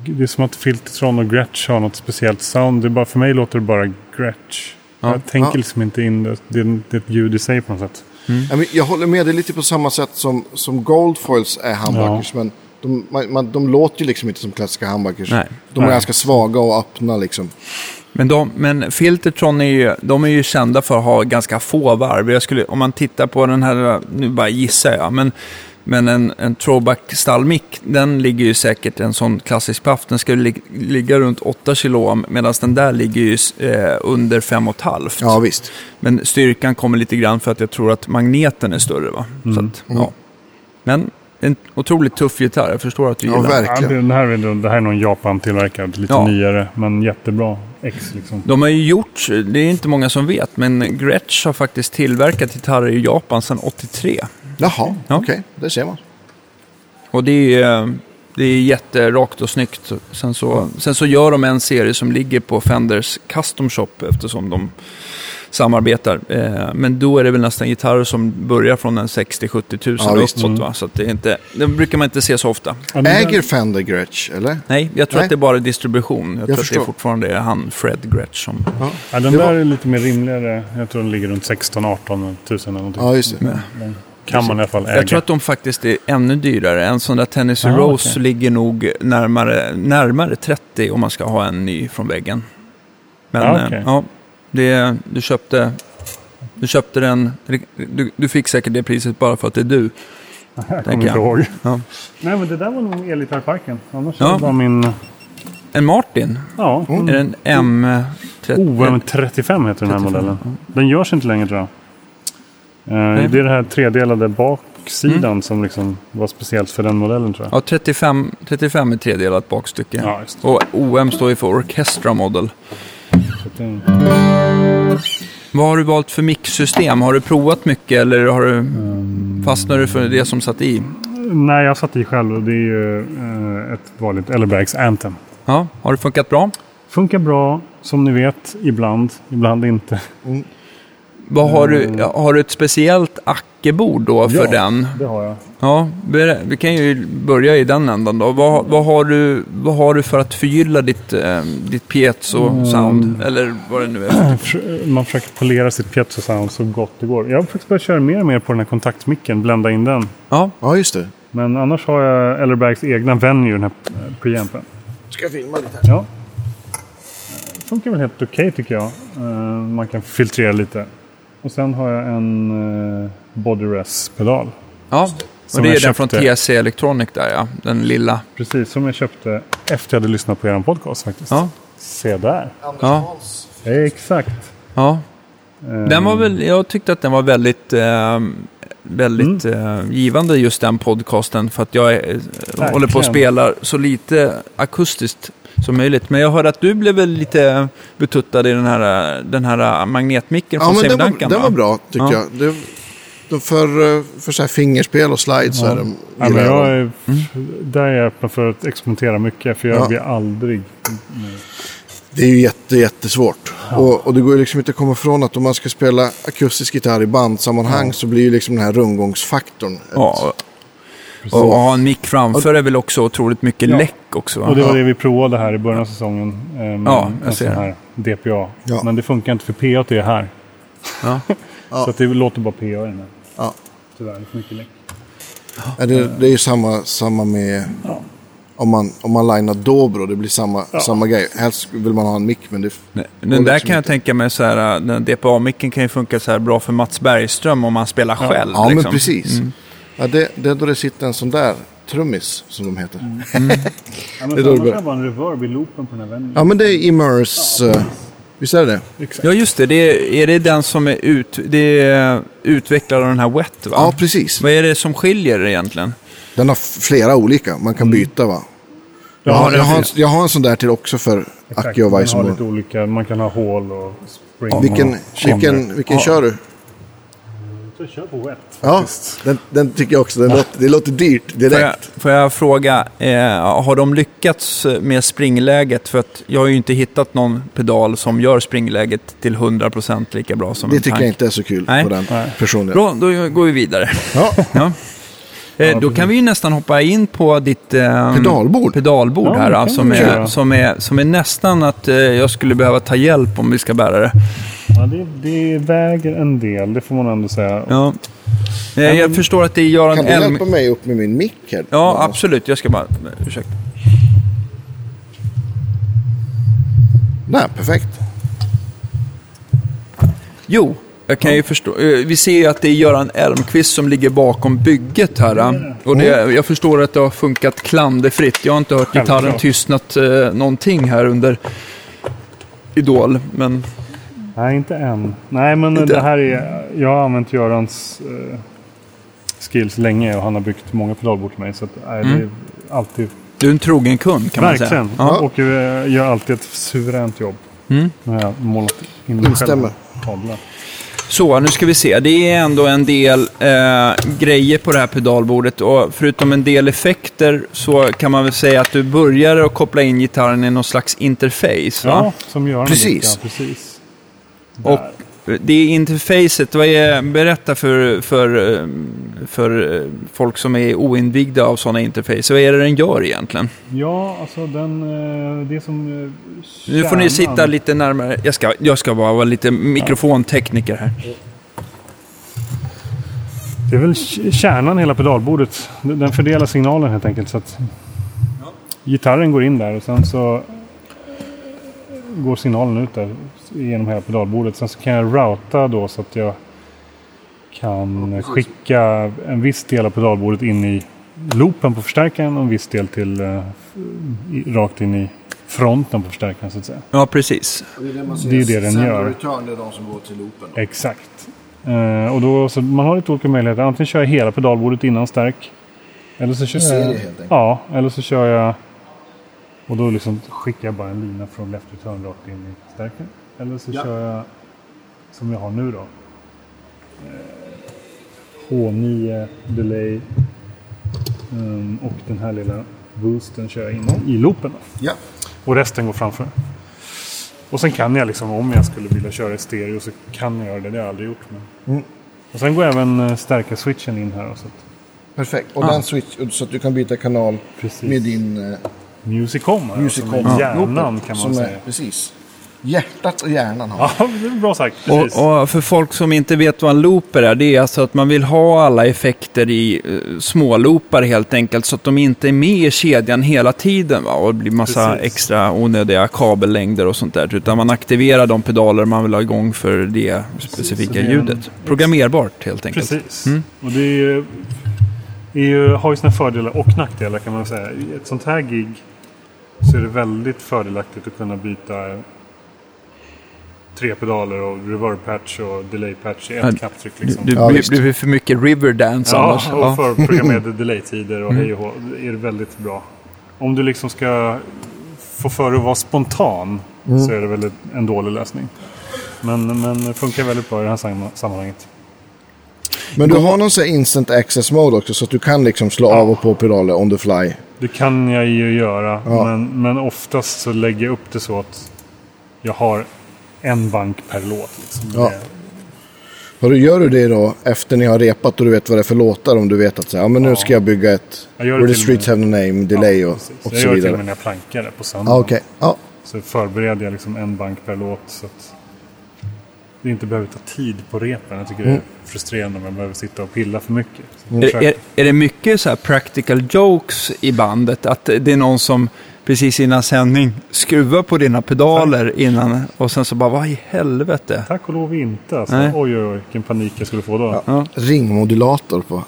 Det är som att Filtertron och Gretsch har något speciellt sound. Det är bara, för mig låter det bara Gretsch. Ja. Jag tänker Ja. liksom inte in det. Det är, det är ett ljud i sig på något sätt. Ja, men Jag håller med dig lite på samma sätt som, som Goldfoils är humbuckers. Men de, man, man, de låter ju liksom inte som klassiska humbuckers. Nej. De är Nej. ganska svaga och öppna liksom. Men, de, men Filtertron är ju, de är ju kända för att ha ganska få varv. Jag skulle, om man tittar på den här, nu bara gissar jag, men, men en, en throwback stallmick, den ligger ju säkert, en sån klassisk paff, den skulle lig, ligga runt 8 kilo medan den där ligger ju eh, under 5,5. Ja visst. Men styrkan kommer lite grann för att jag tror att magneten är större. Va? Så att, ja. Men en otroligt tuff gitarr, jag förstår att du Ja, gillar den. Ja, verkligen. det, det, här är, det här är någon Japan-tillverkad. Lite Ja. nyare. Men jättebra X liksom. De har ju gjort, det är inte många som vet, men Gretsch har faktiskt tillverkat gitarrer i Japan sedan 83. Jaha, Ja. okej. Där ser man. Och det är, det är jätterakt och snyggt. Sen så, sen så gör de en serie som ligger på Fenders Custom Shop eftersom de samarbetar. Eh, men då är det väl nästan gitarrer som börjar från en 60-70 tusen Ja, och uppåt. Va? Så att det, är inte, det brukar man inte se så ofta. Äger Fender Gretsch, eller? Nej, jag tror Nej. att det är bara distribution. Jag, tror att det förstår. är fortfarande han Fred Gretsch som... Ja, den Det där var- är lite mer rimligare. Jag tror den ligger runt 16-18 tusen eller någonting. Ja, just det. Den kan man i alla fall äga. Jag tror att de faktiskt är ännu dyrare. En sån där Tennessee Ah, Rose okej. ligger nog närmare, närmare 30 om man ska ha en ny från väggen. Men Ah, eh, okej. ja, det, du köpte... Du köpte den, du, du fick säkert det priset bara för att det är du. jag kommer inte ihåg. Ja. Nej, men det där var nog elgitarrparken. Annars Ja. bara min... En Martin, Ja, är det en M30? OM35 heter den här 35, modellen. Den görs inte längre tror jag. Eh, Nej. det är det här tredelade baksidan som liksom var speciellt för den modellen tror jag. Ja, 35, 35 är tredelat bakstycke. Ja, just det. Och OM står ju för Orchestra Model. Vad har du valt för mixsystem? Har du provat mycket eller har du, fastnar du för det som satt i? Nej, jag satt i själv och det är ju eh, ett vanligt Ellerbergs Anthem. Ja, har det funkat bra? Funkar bra, som ni vet, ibland. Ibland inte. Vad har, du, har du ett speciellt ackebord då för Mm. Ja. den? Det har jag. Ja, vi kan ju börja i den ändan då. Vad, vad, har, du, vad har du för att förgylla ditt, eh, ditt piezo-sound? Mm. Eller vad det nu är. Förs- Man försöker polera sitt piezo sound så gott det går. Jag har faktiskt börjat köra mer och mer på den här kontaktmicken, blända in den. Ja, Ja, just det. Men annars har jag Ellerbergs egna venue, den här eh, preampen. Ska jag filma lite? Ja. Det funkar väl helt okej tycker jag. Eh, Man kan filtrera lite. Och sen har jag en uh, Body Res-pedal. ja. Och det är den från. TC Electronic där ja. Den lilla. Precis, som jag köpte efter jag hade lyssnat på er podcast faktiskt. Ja, Se där. Anders Ja. Hans. Exakt. ja. Eh, Den var väl, jag tyckte att den var väldigt, eh, väldigt Mm. eh, givande just den podcasten. För att jag eh, håller på att spela så lite akustiskt som möjligt. Men jag hörde att du blev väl lite betuttad i den här, den här magnetmicken Ja, från men Save den var, Duncan. den va? var bra tycker Ja. jag. Det, de för, för så här fingerspel och slides så Ja. är de, Ja, men jag är, Där är jag öppen för att experimentera mycket. För jag Ja. blir aldrig... Det är ju jätte, jättesvårt. Och, och det går ju liksom inte att komma ifrån att om man ska spela akustisk gitarr i bandsammanhang så blir ju liksom den här rundgångsfaktorn. ett- Ja, och, och ha en mick framför är väl också otroligt mycket Ja. läck också. Va? Och det var Ja. det vi provade här i början av säsongen. eh, Med Ja, jag ser här DPA. Ja. Men det funkar inte för PA är här. Ja. Ja. Så att det låter bara PA i den här. Ja. Tyvärr, det är för mycket läck. Ja, det, det är ju samma, samma med om man, om man linar dobro. Det blir samma, samma grej. Helst vill man ha en mick men det... Nej, Den där liksom kan jag inte. tänka mig så här, den DPA-micken kan ju funka så här bra för Mats Bergström om man spelar själv. Ja, liksom. men precis. Ja, det, det är då det sitter en sån där trummis som de heter. Ja, men Det är då det bara en reverb i loopen på den här vännen. Ja, men det är Immerse. eh, visst är det? Exakt. Ja, just det. det är, är det den som är, ut, det är utvecklad av den här Wet, va? Ja, precis. Vad är det som skiljer egentligen? Den har flera olika. Man kan byta va? Jag, Ja, har, jag, har, en, jag har en sån där till också för. Aki och Weissmore. lite olika. Man kan ha hål och spring. Vilken, och chamber. vilken, vilken kör du? Så kör på wet Ja, den, den tycker jag också. Den låter, det låter dyrt Får jag, direkt. får jag fråga, eh, har de lyckats med springläget? För att jag har ju inte hittat någon pedal som gör springläget till 100% lika bra som Det en tycker tank. jag inte är så kul Nej. på den Nej. personen. Bra, då går vi vidare. Ja, Ja. Eh, då kan vi ju nästan hoppa in på ditt eh, Pedalbord. pedalbord Ja, här. det som, är, som, är, som är nästan att eh, jag skulle behöva ta hjälp om vi ska bära det. Ja, det, det väger en del, det får man ändå säga. Ja. Eh, jag förstår att det är Göran kan du Elm... hjälpa mig upp med min mick här? Ja, absolut. Jag ska bara... Ursäkta. Nej, perfekt. Jo, jag kan ju förstå. eh, Vi ser ju att det är Göran Elmqvist som ligger bakom bygget här. eh. Och det, jag förstår att det har funkat klanderfritt. Jag har inte hört gitarren tystnat eh, någonting här under Idol. Men Nej, inte än. Nej, men Inte det här är... Jag har använt Görans eh, skills länge och han har byggt många pedalbord till mig. Så att, nej, det är alltid... du är en trogen kund kan man Verkligen. säga. Ja. Och eh, gör alltid ett suveränt jobb. Mm. Har jag målat in mig själv. Kablar. Så, nu ska vi se. Det är ändå en del eh, grejer på det här pedalbordet. Och förutom en del effekter så kan man väl säga att du börjar att koppla in gitarren i någon slags interface. Va? Ja, som har Precis. byggt, Ja, precis. Och det interfacet, vad är, berätta för, för, eh, för eh, folk som är oinvigda av sådana interface. Vad är det den gör egentligen? Ja, alltså den... eh, Det som... eh, Nu får ni kärnan- sitta lite närmare. Jag ska, jag ska bara vara lite mikrofontekniker här. Det är väl kärnan hela pedalbordet. Den den fördelar signalen helt enkelt. Så att Gitarren går in där och sen så går signalen ut där genom hela pedalbordet. Sen så kan jag routa då så att jag kan skicka en viss del av pedalbordet in i loopen på förstärkaren och en viss del till eh, i- rakt in i fronten på förstärkaren så att säga. Ja, precis. Det är det, man Det är det den gör. return, det är de som går till loopen. Exakt. Eh, och då, så man har lite olika möjligheter. Antingen kör jag hela pedalbordet innan stärk. Eller så kör serie jag... helt enkelt. Ja, eller så kör jag... Och då liksom skickar jag bara en lina från left return rakt in i stärken. Eller så Ja. kör jag, som jag har nu då. eh, H9 delay. ehm, och den här lilla boosten kör jag in i loopen. Ja. Och resten går framför. Och sen kan jag liksom, om jag skulle vilja köra i stereo så kan jag göra det. Det har jag aldrig gjort. Men... Mm. Och sen går även eh, stärka switchen in här. Så att, Perfekt. Och Ah. den switch, så att du kan byta kanal Precis. med din eh, Musicom här, Musicom. är Ja. hjärnan kan man som säga. Är, precis. Hjärtat och hjärnan har Ja, det är bra sagt. Precis. Och, och för folk som inte vet vad en looper är, det är alltså att man vill ha alla effekter i uh, småloopar helt enkelt, så att de inte är med i kedjan hela tiden. Va? Och det blir massa Precis. extra onödiga kabellängder och sånt där. Utan man aktiverar de pedaler man vill ha igång för det specifika det är en- ljudet. Programmerbart helt enkelt. Precis. Mm. Och det är ju, är ju, har ju sina fördelar och nackdelar kan man säga. I ett sånt här gig så är det väldigt fördelaktigt att kunna byta tre pedaler och reverb patch och delay patch i Ja, ett knapptryck. Du, Liksom. du Ja, blir, visst. det blir för mycket Riverdance Ja, annars. och för programmerade delay-tider och hej och hå. Det är väldigt bra. Om du liksom ska få för att vara spontan så är det väl en dålig lösning. Men, men det funkar väldigt bra i det här samma- sammanhanget. Men du har någon sån instant access mode också så att du kan liksom slå av och på pedaler on the fly. Det kan jag ju göra, Ja. men, men oftast så lägger jag upp det så att jag har en bank per låt. Liksom. Ja. Och då gör du det då efter ni har repat och du vet vad det är för låtar om du vet att så ja, men nu Ja. ska jag bygga ett Jag Where the och streets have no name, delay och, precis. och jag så gör det till och vidare. med när jag plankar det på söndag. Ja, okej. Ja, Så förbereder jag liksom en bank per låt. Så att det inte behöver ta tid på repen. Jag tycker det är frustrerande om jag behöver sitta och pilla för mycket. Jag Är, är, är det mycket så här practical jokes i bandet? Att det är någon som precis innan sändning skruvar på dina pedaler innan och sen så bara, vad i helvete? Tack och lov inte. Alltså. Nej. Oj, oj, oj, vilken panik jag skulle få då. Ja. ringmodulator på.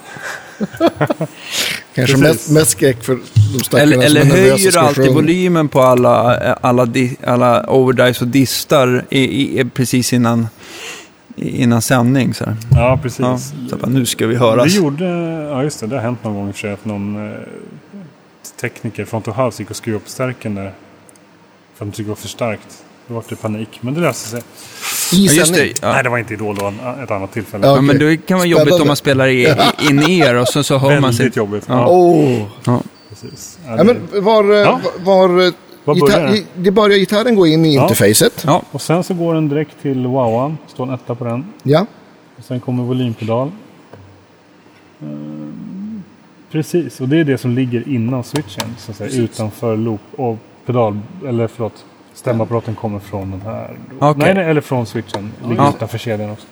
Kanske mest, mest skräck för de stackarna Eller, som eller är nervösa höjer alltid volymen på alla, alla, di, alla overdrives och distar i, i, precis innan, innan sändning. Så här. Ja, precis. Ja, så bara, nu ska vi höras. Det gjorde, ja just det, det har hänt någon gång i och för sig att någon eh, tekniker från House gick och skruvade upp stärken där. För att de tyckte det var för starkt. Då var det panik, men det löste sig. I Ja, det. Ja. Nej, det var inte Idol, det var en- ett annat tillfälle. Ja, Ja, men det kan vara jobbigt om man spelar i, i, in er och så, så hör man sig. Väldigt jobbigt. Ja. Åh! Ja. precis. Ja, men var, eh, Ja. var, var Var gitarr, börjar det börjar gitarren gå in i Ja. interfacet. Ja, Och sen så går den direkt till wowan. Står en etta på den. Ja. Och sen kommer volympedal. Precis, och det är det som ligger innan switchen. Så att säga, utanför loop och pedal, eller förlåt, stämapparaten kommer från den här. Okej. Nej, nej, eller från switchen. Ligger Ja. utanför kedjan också.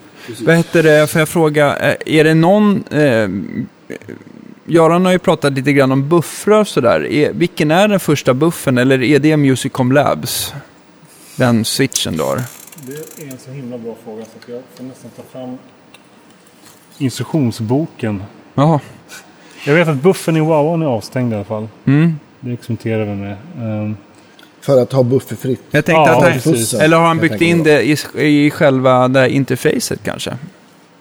Vad heter det, får jag fråga, eh, är det någon... Eh, Göran har ju pratat lite grann om buffrar och sådär. Är, vilken är den första buffen eller är det Musicom Labs? Den switchen då? Det är en så himla bra fråga så att jag får nästan ta fram instruktionsboken. Jaha. Jag vet att buffen i wowan är avstängd i alla fall. Mm. Det experimenterar vi med. Ehm, För att ha bufferfritt. Jag tänkte Ja, att han, precis. Eller har han Jag byggt in det i, i själva det interfacet kanske?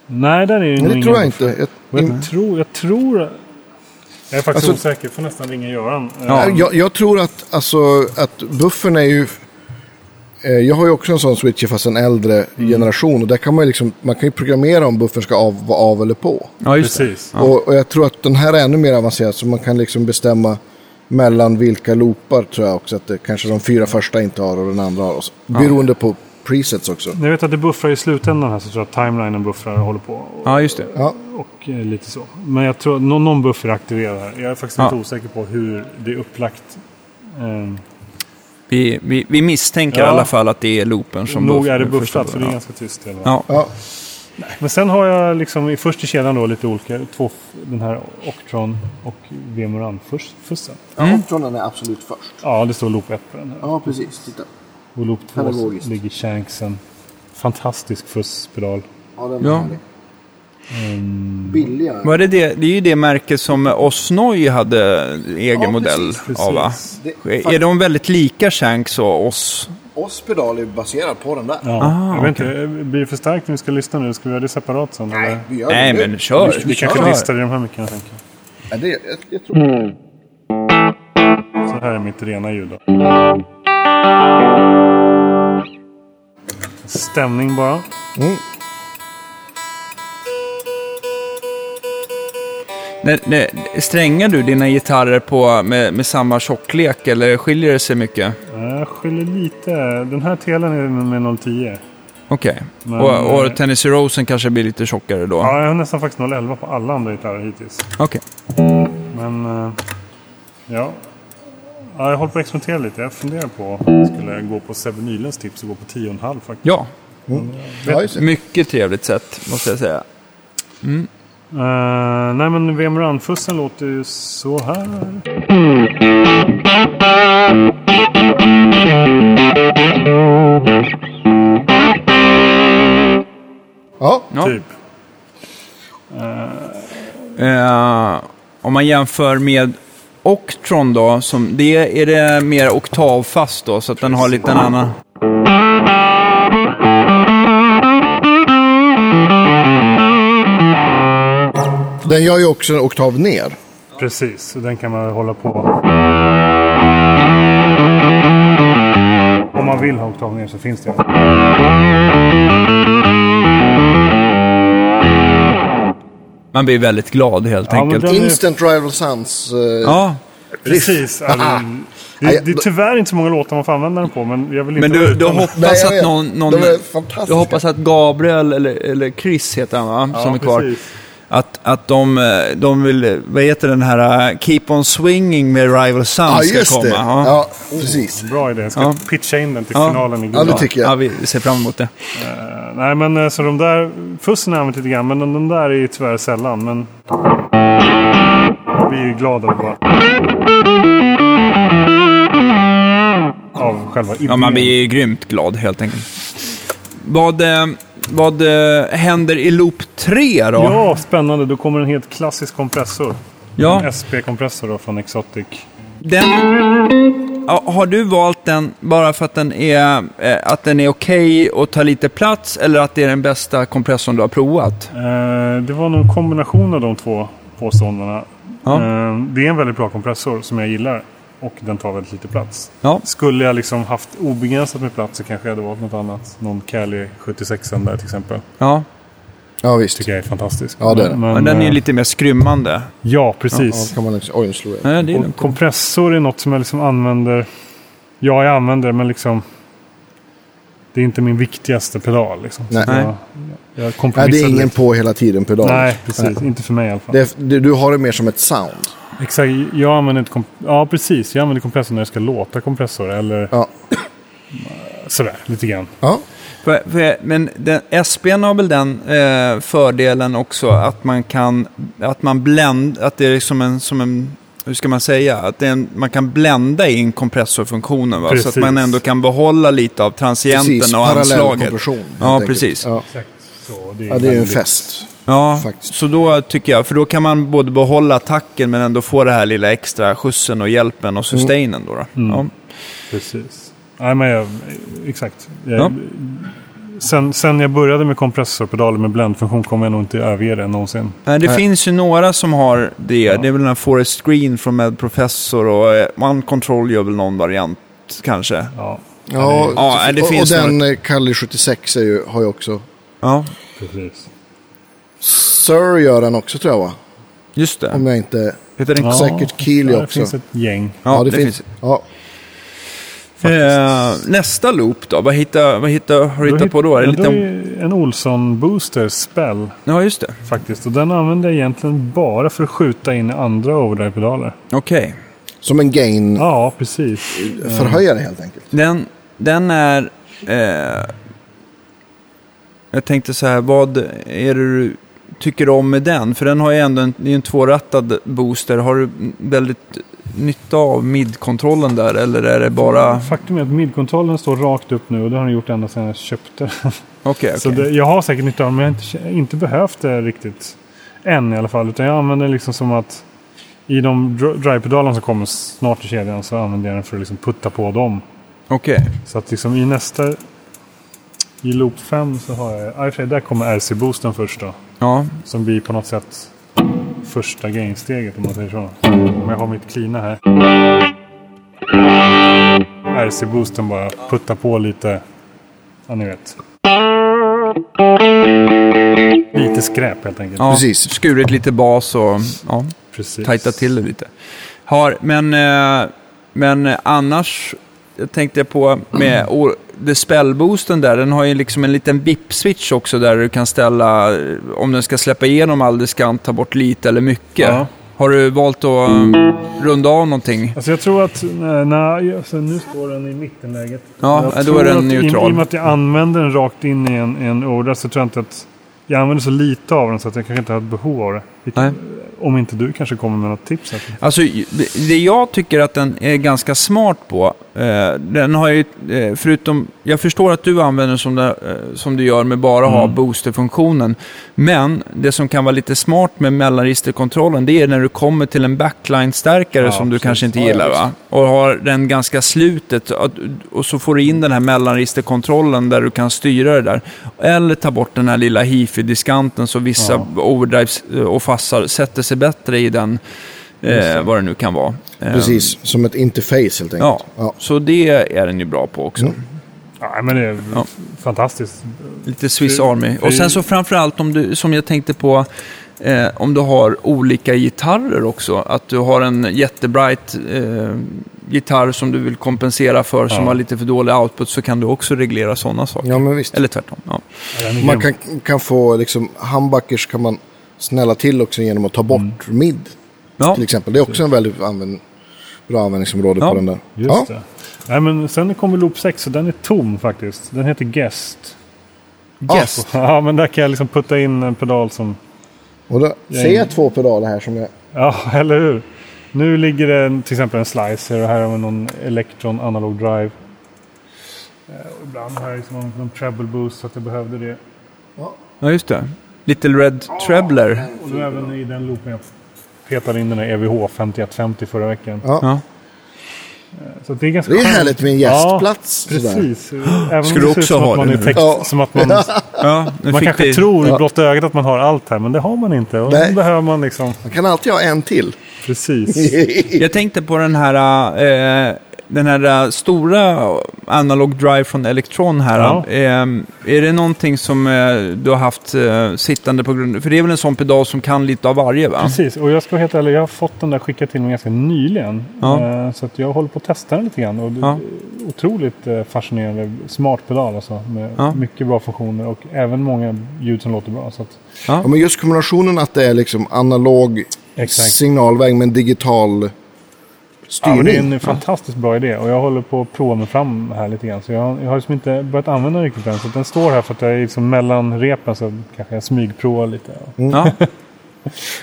nej, där är nog det tror jag buffer. inte. Jag, Jag tror, jag tror... Jag är faktiskt Alltså- osäker, får nästan ringa Göran. Ja. Ehm, jag, jag tror att, alltså, att buffern är ju... eh, Jag har ju också en sån switcher fast en äldre Mm. generation. Och där kan man, liksom, man kan ju programmera om buffern ska av, vara av eller på. Ja. Precis. Och, och jag tror att den här är ännu mer avancerad. Så man kan liksom bestämma mellan vilka loopar tror jag också. Att det kanske de fyra första inte har och den andra har. Och så, beroende på presets också. Jag vet att det buffrar i slutändan här så tror jag att timelinen buffrar och håller på. Och, Ja, just det. Ja, och eh, lite så. Men jag tror att någon, någon buffer är aktiverad här. Jag är faktiskt Ja. lite osäker på hur det är upplagt. Ehm, Vi, vi, vi misstänker Ja. i alla fall att det är loopen som nog är det första buffrat för det är ja. ganska tyst. Ja. ja. Men sen har jag liksom i först i kedjan då lite olika. Två, den här Octron och Vemoran-fussen. ja Octronen är absolut först. Ja, det står loop 1 på den här. Ja, precis. Titta. Och loop 2 Pedagogiskt. ligger Shanksen. Fantastisk fusspedal. Ja, den Ja. är härlig. Billiga. Var det, det, det är ju det märke som Osnoy hade egen Ja, modell precis, av va? Det, Är de väldigt lika Shanks och oss? Oss pedal är baserad på den där. Ja, Ah, jag vet inte, blir det för starkt när vi ska lyssna nu? Ska vi göra det separat sen? Nej, eller? vi gör Nej, det nu. men kör. Vi, vi Vi kanske kör. distar i de här mickarna tänker jag. Ja, det, jag, jag tror... Så här är mitt rena ljud då. Stämning bara. När, när, strängar du dina gitarrer på med, med samma tjocklek eller skiljer det sig mycket? Jag skiljer lite. Den här telen är med 010. Okej. Men, Och, och eh, Tennessee Rosen kanske blir lite tjockare då? Ja, jag har nästan faktiskt 011 på alla andra gitarrer hittills. Okej. Men eh, ja. ja, jag håller på att experimentera lite. Jag funderar på om jag skulle gå på Sebbe Nylunds tips och gå på 10,5 faktiskt. Ja, Ja, just det. mycket trevligt sätt måste jag säga. Eh, nej men VM Run-fussen låter ju så här. Ja, Ja. Typ. Eh, om man jämför med Octron då, som det är det mer oktavfast då, så att den har lite en annan... den gör ju också en oktav ner. Precis, så den kan man hålla på. Om man vill ha oktav ner så finns det. Man blir väldigt glad helt Ja, enkelt. den- Instant Rival Sons. eh, Ja, Precis. Alltså, Aha. det, det är tyvärr inte så många låtar man får använda den på. Men jag vill inte men du, du hoppas Nej, att någon... någon De är fantastiska. du hoppas att Gabriel, eller, eller Chris heter han va? Ja, som är kvar. precis. Att, att de, eh, de vill, vad heter den här, uh, Keep On Swinging med Rival Sons Ja, ska just komma. det. Ja. Ja, precis. Bra idé. Jag ska Ja. pitcha in den till Ja. finalen i Ja, det tycker jag. Ja, vi ser fram emot det. Eh, nej, men eh, så de där... Fussen har använt lite grann, men de, de där är ju tyvärr sällan. Men... Jag blir ju glad av bara... Av själva idén. Ja, man blir ju grymt glad helt enkelt. Vad, eh, vad eh, händer i loop 3 då? Ja, spännande. Då kommer en helt klassisk kompressor. Ja. En SP-kompressor då från Exotic. Den, ja, har du valt den bara för att den är, eh, att den är okej och tar lite plats eller att det är den bästa kompressorn du har provat? Eh, det var nog en kombination av de två påståendena. Ja. Eh, det är en väldigt bra kompressor som jag gillar. Och den tar väldigt lite plats. Ja, Skulle jag liksom haft obegränsat med plats så kanske jag hade valt något annat. Någon Cali 76 där till exempel. ja. Ja, visst. Tycker jag är fantastisk. Ja, det är den. Men den är ju eh, lite mer skrymmande. Ja, Ja, precis. kan man liksom, oj, slog jag. Nej, det är och kompressor är något som jag liksom använder. Ja, jag använder det, men liksom. Det är inte min viktigaste pedal. Liksom. Nej. Jag, jag Nej, det är ingen lite. på hela tiden pedal. Nej, precis. Inte för mig i alla fall. Det du har det mer som ett sound. Exakt. Jag använder inte Ja, precis. Jag använder kompressor när jag ska låta kompressor. Eller Ja. sådär, lite grann. Ja, För, för, men den, SPn har väl den eh, fördelen också att man kan, att man bländ, att det är som en, som en hur ska man säga? Att en, man kan blända in kompressorfunktionen va? så att Precis. man ändå kan behålla lite av transienten precis. och anslaget. kompression. Ja, precis. Ja. Exakt. Så, det är, ja, det är ju en fest. Ja, Faktiskt. så då tycker jag, för då kan man både behålla attacken men ändå få det här lilla extra skjutsen och hjälpen och sustainen då. då. Mm. Ja. Precis. Nej, men jag, exakt. Jag, Ja. sen, sen jag började med kompressorpedaler med bländfunktion kommer jag nog inte överge det någonsin. Nej, det Nej. finns ju några som har det. Ja. Det är väl den här Forest Green från Med Professor och eh, One Control gör väl någon variant kanske. Ja, Ja, Ja, det och, finns och den eh, Kali 76 är ju, har ju också... Ja, precis. Sir gör den också tror jag va? just det. Om jag inte... Heter den Ja, Säkert Keely det också. finns ett gäng. Ja, det, finns. Ja, Eh, nästa loop då? Vad, hittar, vad hittar, har du hittat på då? Är det Ja, lite då är en Olsson Booster Spell Ja, just det. faktiskt. Och den använder jag egentligen bara för att skjuta in andra overdrive-pedaler. Okej. som en gain Ja, precis. förhöjare helt enkelt. Den, den är... Eh, jag tänkte så här, vad är det du tycker om med den? För den har ju ändå en, en tvårattad booster. Har du väldigt nytta av mid-kontrollen där eller är det bara... Faktum är att midkontrollen står rakt upp nu och det har den gjort ända sedan jag köpte den. Okej, Så okej. det, jag har säkert nytta av den, men jag har inte, inte behövt det riktigt. Än i alla fall. Utan jag använder det liksom som att i de dr- drivepedalerna som kommer snart i kedjan så använder jag den för att liksom putta på dem. Okej. Så att liksom i nästa... I loop 5 så har jag... Ja, för där kommer RC-boosten först då. Ja, Som blir på något sätt första gainsteget om man säger så. Om jag har mitt klina här. RC-boosten bara puttar på lite. Ja, ni vet. Lite skräp helt enkelt. Ja, Precis. Skurit lite bas och ja, Precis. tajtat till det lite. Har, men, eh, men annars jag tänkte på med or- The Spell-boosten där, den har ju liksom en liten VIP-switch också där du kan ställa eh, om den ska släppa igenom all diskant, ta bort lite eller mycket. Ja. Har du valt att um, runda av någonting? Alltså jag tror att, nej, nej alltså nu står den i mittenläget. Ja, jag då är den att I, I neutral. och med att jag använder den rakt in i en, en order så tror jag inte att jag använder så lite av den så att jag kanske inte har ett behov av det. Vilket- Nej. Om inte du kanske kommer med något tips. Här. Alltså, det- jag tycker att den är ganska smart på, eh, den har ju, eh, förutom, jag förstår att du använder som, det, eh, som du gör med bara ha Mm. boosterfunktionen. Men det som kan vara lite smart med mellanregisterkontrollen, det är när du kommer till en backline-stärkare Ja, som du precis. kanske inte gillar ja? Och har den ganska slutet, och så får du in den här mellanregisterkontrollen där du kan styra det där. Eller ta bort den här lilla hifi-diskanten så vissa Ja. overdrives eh, och fassar sätter sig bättre i den, eh, vad det nu kan vara. Eh, Precis, som ett interface helt enkelt. Ja, Ja. så det är den ju bra på också. Mm. Ja, men det är Ja. fantastiskt. Lite Swiss Army. Och sen så framförallt om du, som jag tänkte på, eh, om du har olika gitarrer också. Att du har en jättebright eh, gitarr som du vill kompensera för som Ja. har lite för dålig output så kan du också reglera sådana saker. ja, men visst. Eller tvärtom. Ja. Man kan, kan få liksom, humbuckers kan man snälla till också genom att ta bort Mm. mid Ja. till exempel. Det är också en väldigt använd, bra användningsområde Ja, på den där. Just ja. det. Nej, men sen kommer Loop 6 och den är tom faktiskt. Den heter Guest. Guest. Ja, men där kan jag liksom putta in en pedal som... Och då ser jag två pedaler här som jag... Ja, eller hur? Nu ligger det till exempel en slicer och här har vi någon Electron Analog Drive. Eh, och ibland har jag liksom någon, någon treble boost så att jag behövde det. ja, just det. Little Red Trebler. Och nu även i den loopen jag petade in den här EVH 5150 förra veckan. Ja. Ja. Så det är ganska Det är skönt. härligt med en gästplats. Ja, precis. Även Skulle om det du ser ut som att är text, Ja. som att man, Ja, nu man kanske det- tror i blotta ögat att man har allt här, men det har man inte. Och Nej. då behöver man liksom... Man kan alltid ha en till. Precis. Jag tänkte på den här, eh, den här eh, stora analog drive från Electron här. Ja. Eh, är det någonting som eh, du har haft eh, sittande på grund För det är väl en sån pedal som kan lite av varje va? Precis, och jag ska vara helt ärlig, jag har fått den där skickad till mig ganska nyligen. Ja. Så att jag håller på att testa den lite grann. Och det Ja. är otroligt fascinerande, smart pedal alltså. Med Ja. mycket bra funktioner och även många ljud som låter bra. Så att, Ja, men just kombinationen att det är liksom analog Exakt. signalväg med digital ja, men det är styrning. en fantastiskt bra idé och jag håller på att prova mig fram här lite grann. Så jag, jag har liksom inte börjat använda den riktigt än. Så att den står här för att jag är liksom mellan repen så kanske jag smygprovar lite. Ja.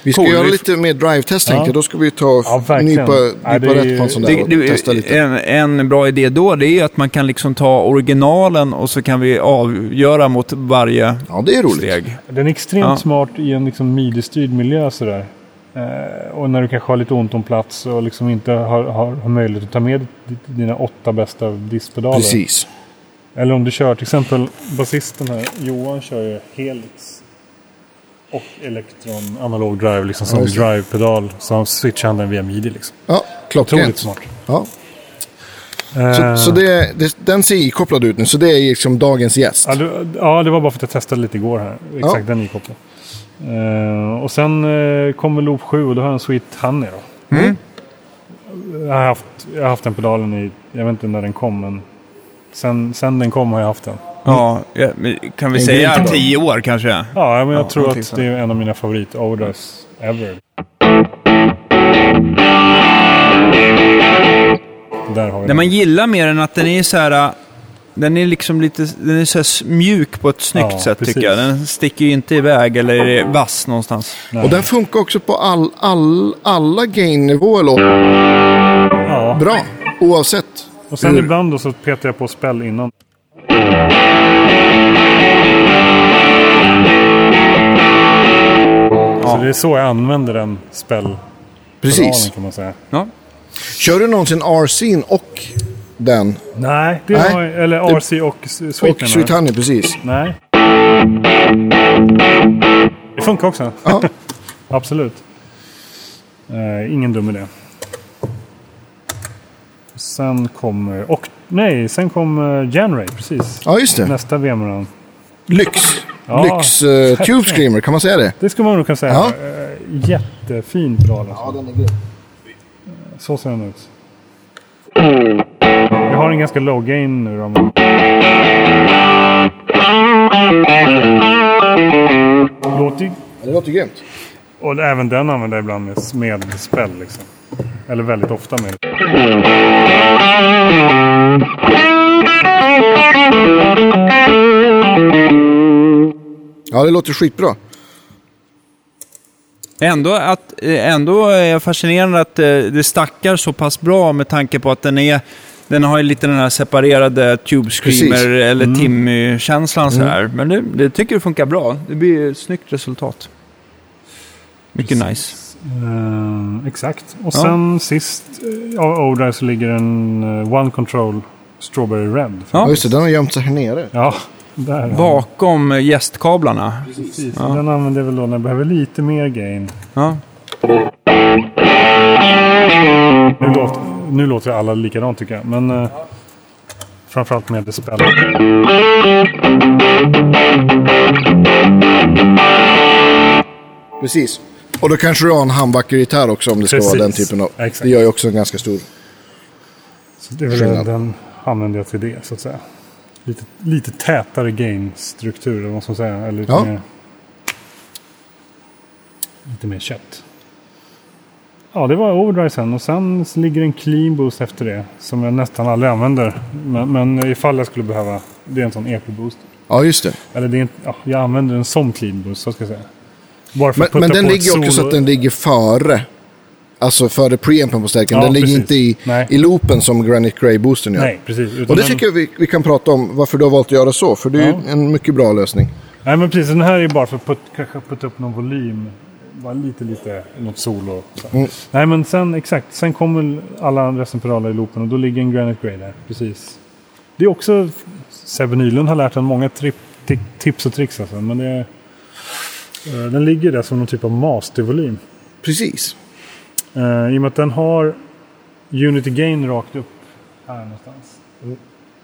Vi ska Cool. göra lite mer drive-test Ja. tänker. Då ska vi ta Ja, nypa, nypa Ja, rätt på en sån där och det, testa lite. en, en bra idé då det är att man kan liksom ta originalen och så kan vi avgöra mot varje Ja, det är roligt. steg. Den är extremt Ja. smart i en liksom midi-styrd miljö sådär. Eh, och när du kanske har lite ont om plats och liksom inte har, har, har möjlighet att ta med di- dina åtta bästa diskpedaler. Precis. Eller om du kör till exempel basisten här, Johan kör ju Helix. Och Electron analog drive liksom som Ja, drive-pedal. Så han switchar han den via midi liksom. Ja, Otroligt klockrent. smart. Ja. Eh, Så, så det, det, den ser ikopplad ut nu, så det är liksom dagens gäst. Ja, du, ja, det var bara för att jag testade lite igår här. Exakt Ja. den ikopplad. Uh, och sen uh, kommer Loop 7 och då har jag en Sweet Honey då. Mm. Jag har, haft, jag har haft den pedalen i, jag vet inte när den kom men sen, sen den kom har jag haft den. Ja, kan vi En säga tio år kanske? Ja, men jag Ja, tror att det är en av mina favorit odors ever. Där har vi Det den. man gillar med den att den är så här... Den är liksom lite den är så mjuk på ett snyggt Ja, sätt precis. tycker jag. Den sticker ju inte iväg eller är vass någonstans. Nej. Och den funkar också på all, all, alla gain-nivåer. ja. Bra, oavsett. Och sen hur- ibland då så petar jag på spel innan. Så det är så jag använder den spel Precis. kan man säga. Ja. Kör du någonsin RC'n och den? Nej, det Nej. Har eller RC och Sweet och? Sweet Honey, precis. Nej. Det funkar också. Ja. Absolut. Eh, ingen dum idé. Sen kommer... Och nej, sen kommer Janray, precis. ja, just det. Nästa VM-run. lyx. Ja, lyx uh, Tube Screamer, kan man säga det? Det ska man nog kunna säga. Ja. Eh, Jättefin pedal alltså. den är grym. Så ser den ut. Jag har en ganska low gain nu då. Men... Låter. Det låter grymt. Och även den använder jag ibland med, med spel liksom. Eller väldigt ofta med. Ja, det låter skitbra. Ändå, att, ändå är fascinerande att eh, det stackar så pass bra med tanke på att den är den har ju lite den här separerade Tube Screamer Precis. eller Mm. Timmy-känslan så här. Men det, det tycker jag funkar bra. Det blir ett snyggt resultat. Mycket nice. Eh, exakt. Och Ja. sen sist uh, av Odai så ligger en eh, One Control Strawberry Red. Ja, Ja, just det. Den har gömt sig här nere. Ja, där. bakom eh, gästkablarna. Precis. Ja. Den använder jag väl då när jag behöver lite mer gain. Ja. Nu låter, nu låter alla likadant tycker jag. Men uh, framförallt med Dispel. Precis. Och då kanske du har en handbackergitarr också om det ska Precis. vara den typen av... Exakt. Det gör ju också en ganska stor... Så det är väl den använder jag till det så att säga. Lite, lite tätare gain-struktur eller vad man ska säga. Eller lite Ja. mer... Lite mer kött. Ja, det var overdrive sen. Och sen ligger en clean boost efter det. Som jag nästan aldrig använder. Men, men ifall jag skulle behöva. Det är en sån eco-boost. Ja, just det. Eller det är inte, ja, jag använder den som clean boost, så ska jag säga. Bara för Men, att putta men den på ligger också så att den ligger före. Alltså före preampen på stärken. Ja, den ligger precis. inte i, Nej. i loopen som Granite Grey Boostern gör. Nej, precis. Utan Och det tycker jag vi, vi kan prata om varför du har valt att göra så. För det är Ja. ju en mycket bra lösning. Nej, men precis. Den här är bara för att put, kanske putta upp någon volym. Bara lite, lite, något solo. Så. Mm. Nej, men sen exakt. Sen kommer alla resten pedaler i loopen och då ligger en Granite Grey där. Precis. Det är också... Sebbe Nylund har lärt en många trip, tips och tricks alltså. Men det eh, den ligger där som någon typ av mastervolym. Precis. Uh, I och med att den har Unity Gain rakt upp här någonstans.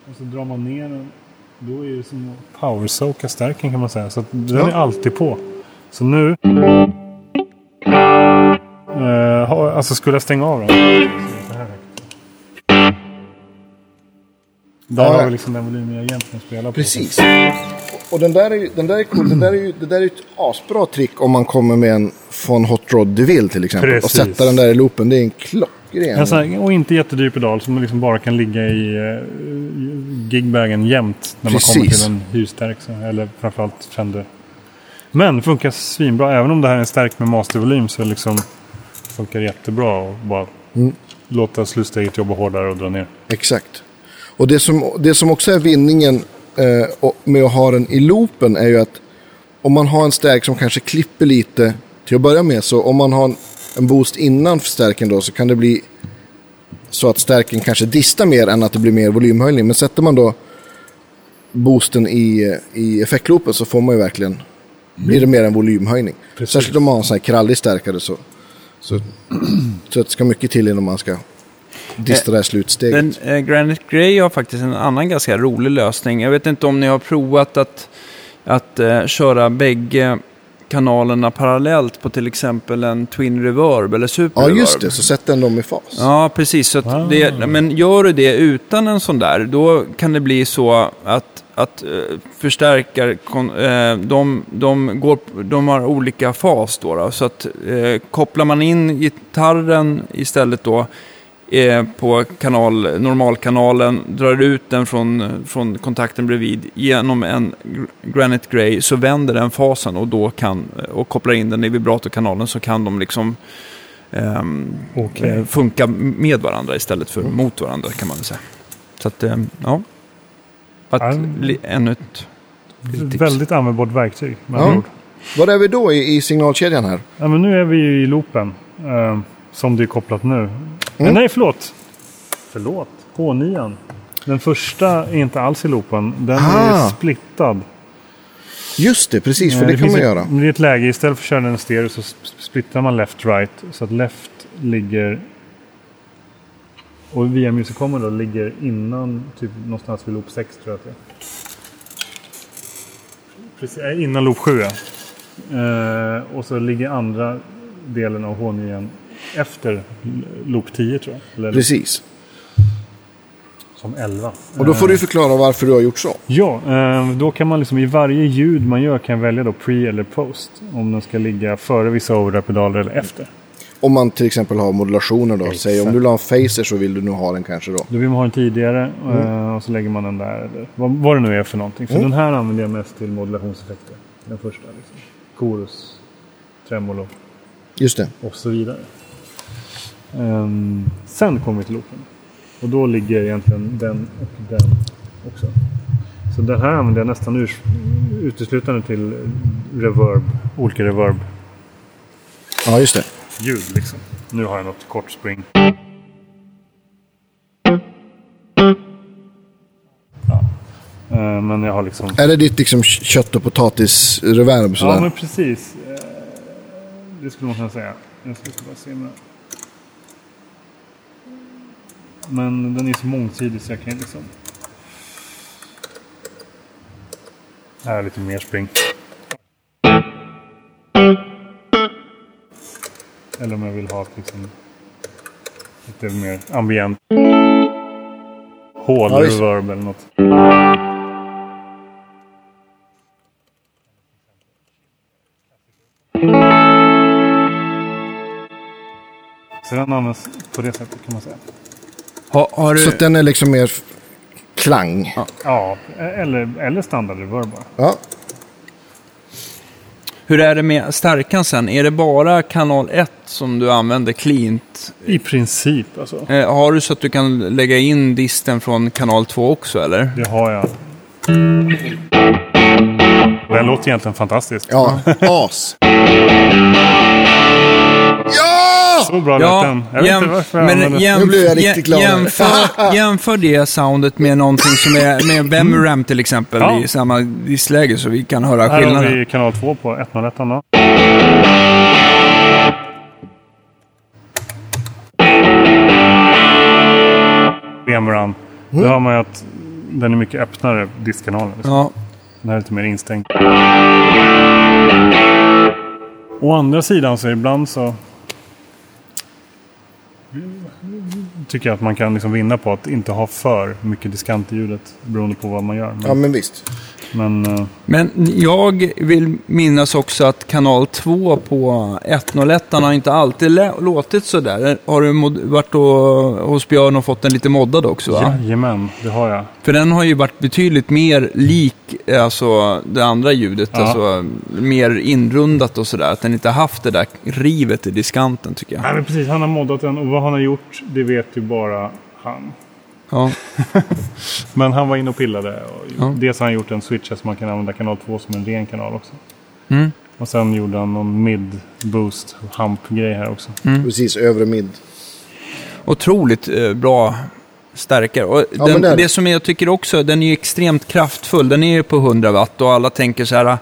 Och så drar man ner den. Då är det som att powersoaka stärken kan man säga. Så den Ja. är alltid på. Så nu... alltså skulle jag stänga av den. är. Där Ja, har vi liksom den volymen jag egentligen spelar på. Precis. Och den där är, ju- den där är cool. Den där är ju, det där är ju ett asbra trick om man kommer med en från Hot Rod DeVille till exempel. Och Precis. sätta den där i loopen. Det är en klockren. Här, och inte jättedyr pedal som liksom bara kan ligga i uh, gigbagen jämt när man kommer Precis. till en hyrstärk. Eller framförallt Fender. Men funkar svinbra. Även om det här är en stärk med mastervolym så liksom funkar jättebra att bara Mm. låta slutsteget jobba hårdare och dra ner. Exakt. Och det som, det som också är vinningen eh, med att ha den i loopen är ju att om man har en stärk som kanske klipper lite till att börja med så om man har en, en boost innan stärken då så kan det bli så att stärken kanske distar mer än att det blir mer volymhöjning. Men sätter man då boosten i, i effektloopen så får man ju verkligen blir det mer en volymhöjning. Precis. Särskilt om man har en sån här krallig stärkare så, så, så det ska mycket till innan man ska dista det här slutsteget. Den, eh, Granite Grey har faktiskt en annan ganska rolig lösning. Jag vet inte om ni har provat att, att eh, köra bägge kanalerna parallellt på till exempel en Twin Reverb eller Super Ja, Reverb. just det. Så sätt den dem i fas. Ja, precis. Så att Ah. det, men gör du det utan en sån där, då kan det bli så att, att uh, förstärkar, kon, eh, de, de, går, de har olika fas då. då så att eh, kopplar man in gitarren istället då eh, på kanal, normalkanalen, drar ut den från, från kontakten bredvid genom en gr- Granite Grey så vänder den fasen och då kan, och kopplar in den i vibratokanalen så kan de liksom ehm, Okej. eh, funka med varandra istället för mot varandra kan man väl säga. Så att, eh, ja. Att, Ja. li, ännu ett tips. Väldigt användbart verktyg. Med Ja. Var är vi då i, i signalkedjan här? Ja, men nu är vi ju i loopen. eh, som det är kopplat nu. Mm. Nej, förlåt. Förlåt. H9. Den första är inte alls i loopen. Den Ah. är splittad. Just det, precis. För Eh, det, kan finns man ett- göra. Det är ett läge, istället för att köra den stereo så sp- splittrar man left-right. Så att left ligger... Och via Musicommen då ligger innan, typ någonstans vid loop 6 tror jag att det är. precis, eh, innan loop 7. ja. Eh, och så ligger andra delen av H9 efter loop 10 tror jag. Eller Precis. som 11. Och då får du förklara varför du har gjort så. Ja, eh, då kan man liksom i varje ljud man gör kan välja då pre eller post. Om den ska ligga före vissa overdrive-pedaler eller efter. Om man till exempel har modulationer då. Säg om du vill ha en phaser så vill du nog ha den kanske då. Då vill man ha den tidigare eh, och så lägger man den där. Eller vad, vad det nu är för någonting. För Mm. den här använder jag mest till modulationseffekter. Den första. Liksom. Chorus, tremolo Just det. och så vidare. Ehm, sen kommer vi till loopen. Och då ligger egentligen den och den också. Så den här använder jag nästan ur, uteslutande till reverb, olika reverb-ljud. Ja, just det. Liksom. Nu har jag något kort spring. Ja. Eh, Men jag har liksom... Är det ditt liksom kött och potatis-reverb? Ja, men precis. Eh, Det skulle man kunna säga. Jag ska bara se med. Men den är så mångsidig så jag kan liksom... Här är lite mer spring. Eller om jag vill ha liksom... Lite mer ambient. Hål Ja, reverb eller något. Så den används på det sättet kan man säga. Ha, har du... Så att den är liksom mer klang. Ja. Ja, eller, eller standard reverb bara. Hur är det med stärkan sen? Är det bara kanal 1 som du använder cleant? I princip alltså. Eh, har du så att du kan lägga in disten från kanal 2 också eller? Det har jag. Den låter egentligen fantastiskt. Ja, as. Ja! Så bra lät den. Jag vet inte varför jag men jämf- Nu blev jag riktigt glad. jämför, jämför det soundet med någonting som är med Vemram till exempel Ja. i samma distläge så vi kan höra Här har skillnaden. vi kanal 2 på 101 då. BMW-ran. Då hör man ju att den är mycket öppnare, diskkanalen. Liksom. Ja, Den här är lite mer instängd. Å andra sidan så ibland så tycker jag att man kan liksom vinna på att inte ha för mycket diskant i ljudet beroende på vad man gör. Ja, men visst men eh, men jag vill minnas också att kanal 2 på 101 har inte alltid låtit sådär. Har du varit och, hos Björn och fått den lite moddad också va? jajamän, det har jag. För den har ju varit betydligt mer lik eh, alltså, det andra ljudet. Ja. Alltså, mer inrundat och sådär. Att den inte haft det där rivet i diskanten tycker jag. Nej, men precis, han har moddat den och vad han har gjort det vet ju bara han. Ja, Men han var inne och pillade. Och Ja. Dels har han gjort en switch så man kan använda kanal 2 som en ren kanal också. Mm. Och sen gjorde han någon mid-boost hump-grej här också. Precis, övre mid. otroligt eh, bra stärkare. Och Ja, den, det. som jag tycker också, den är ju extremt kraftfull. Den är ju på 100 watt och alla tänker så här.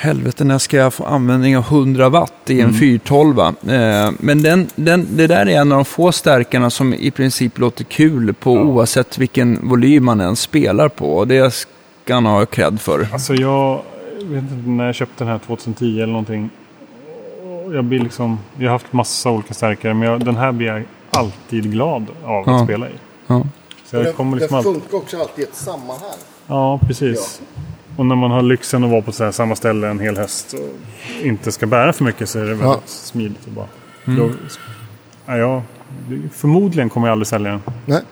Helvete, när ska jag få användning av 100 watt i en 412? Eh, men den, den, det där är en av de få stärkarna som i princip låter kul på oavsett vilken volym man än spelar på. Och det ska han ha cred för. Alltså jag vet inte när jag köpte den här 2010 eller någonting. Jag blir liksom, jag har haft massa olika stärkare men jag, den här blir jag alltid glad av Ja. att spela i. Ja. Så jag kommer liksom alltid, funkar också alltid i ett sammanhang. Ja, precis. Och när man har lyxen att vara på så här samma ställe en hel höst och inte ska bära för mycket så är det väldigt Ja. smidigt att bara... Då, ja, jag, förmodligen kommer jag aldrig sälja den. Nej.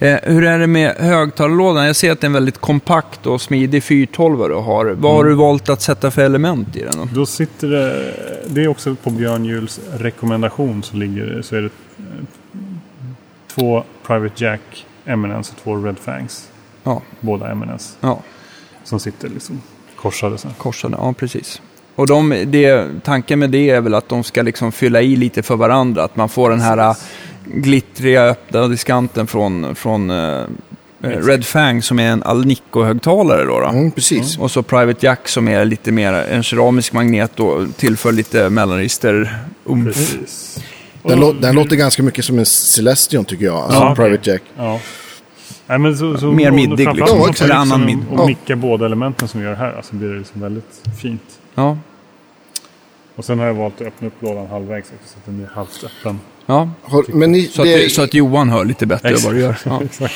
Eh, hur är det med högtalarlådan? Jag ser att det är en väldigt kompakt och smidig 412 du har. Vad har du valt att sätta för element i den? Då? Då sitter det... Det är också på Björn Juhls rekommendation så ligger det, så är det eh, två Private Jack Eminence och två Red Fangs. Ja, Båda Eminence. ja Som sitter liksom korsade så. korsade. Ja, precis. Och de, det, tanken med det är väl att de ska liksom fylla i lite för varandra. Att man får den här äh, glittriga öppna diskanten från, från eh, Red Fang som är en Alnico-högtalare. Då, då. Mm, precis. Och så Private Jack som är lite mer en keramisk magnet och tillför lite mellanregister. Um. Precis. Den, lå- den låter ganska mycket som en Celestion tycker jag. Alltså Ja, Private Jack. Ja. Nej, men så, så, Mer middig, liksom. Ja, exakt. liksom annan mid. Och micka båda elementen som vi gör här. Alltså blir det liksom väldigt fint. Ja. Och sen har jag valt att öppna upp lådan halvvägs också, så att den är halvt öppen. ja. Har, men ni, Så, att, det, så att Johan hör lite bättre vad du gör. Ja. Exakt.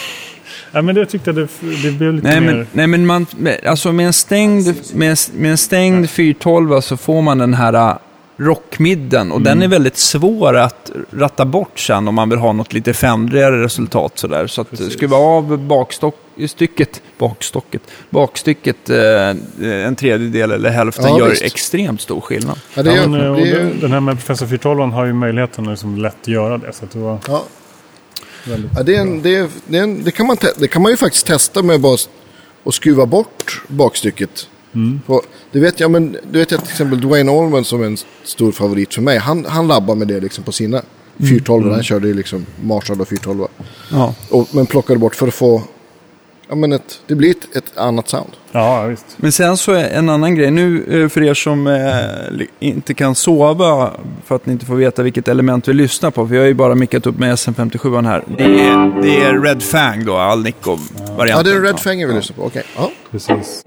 Ja, men det tyckte jag det, det blev lite Nej, mer... men, nej, men man, med- alltså med en stängd, med, med en stängd 412 så får man den här rockmidden och Mm. den är väldigt svår att ratta bort sen om man vill ha något lite fändrigare resultat sådär. Så att Precis. skruva av bakstycket, bakstocket, bakstycket eh, en tredjedel eller hälften Ja, gör visst. extremt stor skillnad. ja, det, Ja, gör- men, eh, och det, den, är- den här med Professor 412 har ju möjligheten att liksom lätt göra det. Så att det var ja, väldigt ja, det, är en, det, är, det, är en, det, kan man det kan man ju faktiskt testa med bara att skruva bort bakstycket. Mm. På, det vet jag, men du vet jag till exempel Dwayne Allman som är en stor favorit för mig. Han, han labbar med det liksom på sina 412. Han körde ju liksom Marshall och 412. Ja. Och, men plockade bort för att få... Ja, men ett, det blir ett, ett annat sound. Ja, ja, visst. Men sen så är en annan grej, nu eh, för er som eh, inte kan sova för att ni inte får veta vilket element vi lyssnar på, för jag har ju bara mickat upp med SM57 här. Det är, det är Red Fang då, Alnico-varianten. Ja, det är Red Fanger vi lyssnar på. Okej. Ja. Precis.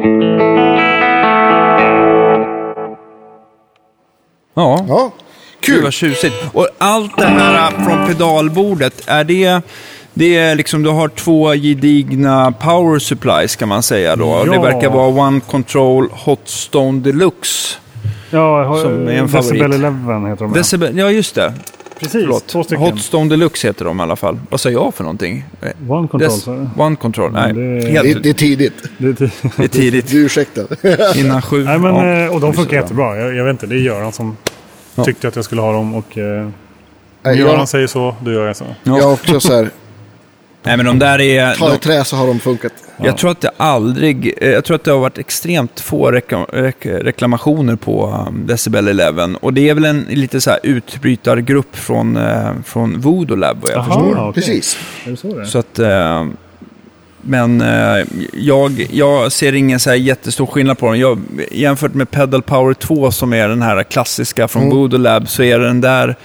Ja, ja. Gud Kul! vad tjusigt. Och allt det här äh, från pedalbordet, är det... Det är liksom, du har två gedigna power supplies kan man säga då. Ja. Det verkar vara One Control Hot Stone Deluxe. Ja, jag har, Som är en Decibel favorit. 11 heter de. Decibel, ja just det. Precis, Förlåt. två stycken. Hot Stone Deluxe heter de i alla fall. Vad sa jag för någonting? One control, Des-? One Control, nej. det är- Det, det är tidigt. Det är t- det är tidigt. Du är ursäktad. Innan sju. Nej, men, ja. eh, och de funkar bra. jättebra. Jag, jag vet inte, det är Göran som Ja. tyckte att jag skulle ha dem. Och, eh, Nej, Göran jag, säger så, då gör jag så. Ja. jag också så här, Nej men de där är... ta i De, trä så har de funkat. Jag tror att det aldrig... eh, Jag tror att det har varit extremt få reklam, rek, reklamationer på um, Decibel 11. Och det är väl en lite så här utbrytargrupp från, uh, från Voodoo Lab vad jag Jaha. förstår. okej. Precis. Är det så? Så att... eh, men eh, jag, jag ser ingen så här jättestor skillnad på dem. Jag, jämfört med Pedal Power 2 som är den här klassiska från Mm. Voodoo Lab så är den där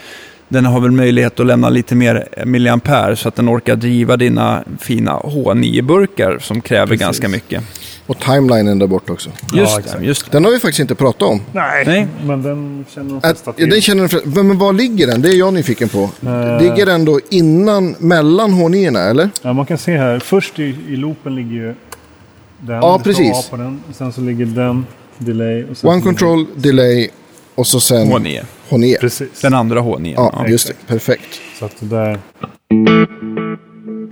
den har väl möjlighet att lämna lite mer milliampere så att den orkar driva dina fina H9-burkar som kräver Precis. ganska mycket. Och timelinen där borta också. Just exakt. det, just det. Den har vi faktiskt inte pratat om. Nej, Nej. men den känner de Att, flesta ja, till. den känner den flesta- men, var ligger den? Det är jag nyfiken på. Eh. Ligger den då innan, mellan H9 eller? Ja, man kan se här. Först i, i loopen ligger ju den. Ja, precis. På den. Sen så ligger den, delay. Och sen One så ligger- control, delay och så sen H9. H9. Precis. Den andra H9. Ja, Ja. just det. Perfekt. Så att det där...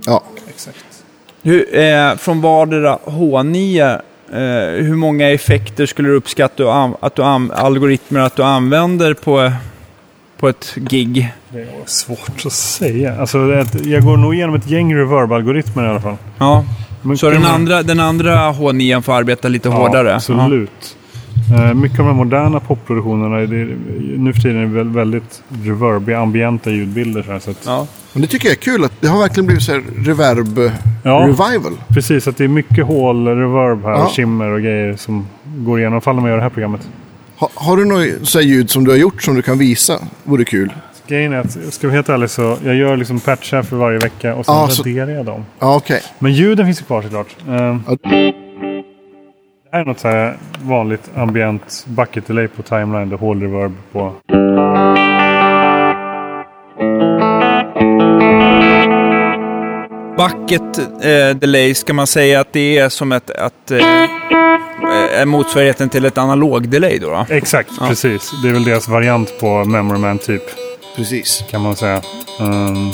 Ja. Exakt. Hur, eh, från vardera H9, eh, hur många effekter skulle du uppskatta att, an- att du an- algoritmer att du använder på, på ett gig? Det är svårt att säga. Alltså, jag går nog igenom ett gäng reverb-algoritmer i alla fall. Ja. Men Så den andra, den andra H9 får arbeta lite Ja, hårdare? Absolut. Eh, mycket av de moderna popproduktionerna, det är, nu för tiden är det väl väldigt reverbiga, ambienta ljudbilder. Så, här, så att, Ja. Men det tycker jag är kul att det har verkligen blivit så här reverb Ja. revival. Precis, att det är mycket hål, reverb här, Ja. och shimmer och grejer som går igenom. Ifall de gör det här programmet. Ha, har du något så ljud som du har gjort som du kan visa? Vore kul. Grejen är att, ska vi vara helt så, jag gör liksom patchar för varje vecka och sen så- raderar jag dem. Ja, okej. Men ljuden finns ju kvar såklart. Eh, Ja. Det här är något så här vanligt ambient bucket delay på timeline, det hål reverb på. Bucket eh, delay ska man säga att det är som ett, att, eh, är motsvarigheten till ett analog delay då? då? Exakt, precis. Det är väl deras variant på Memory Man typ. Precis. kan man säga. Um,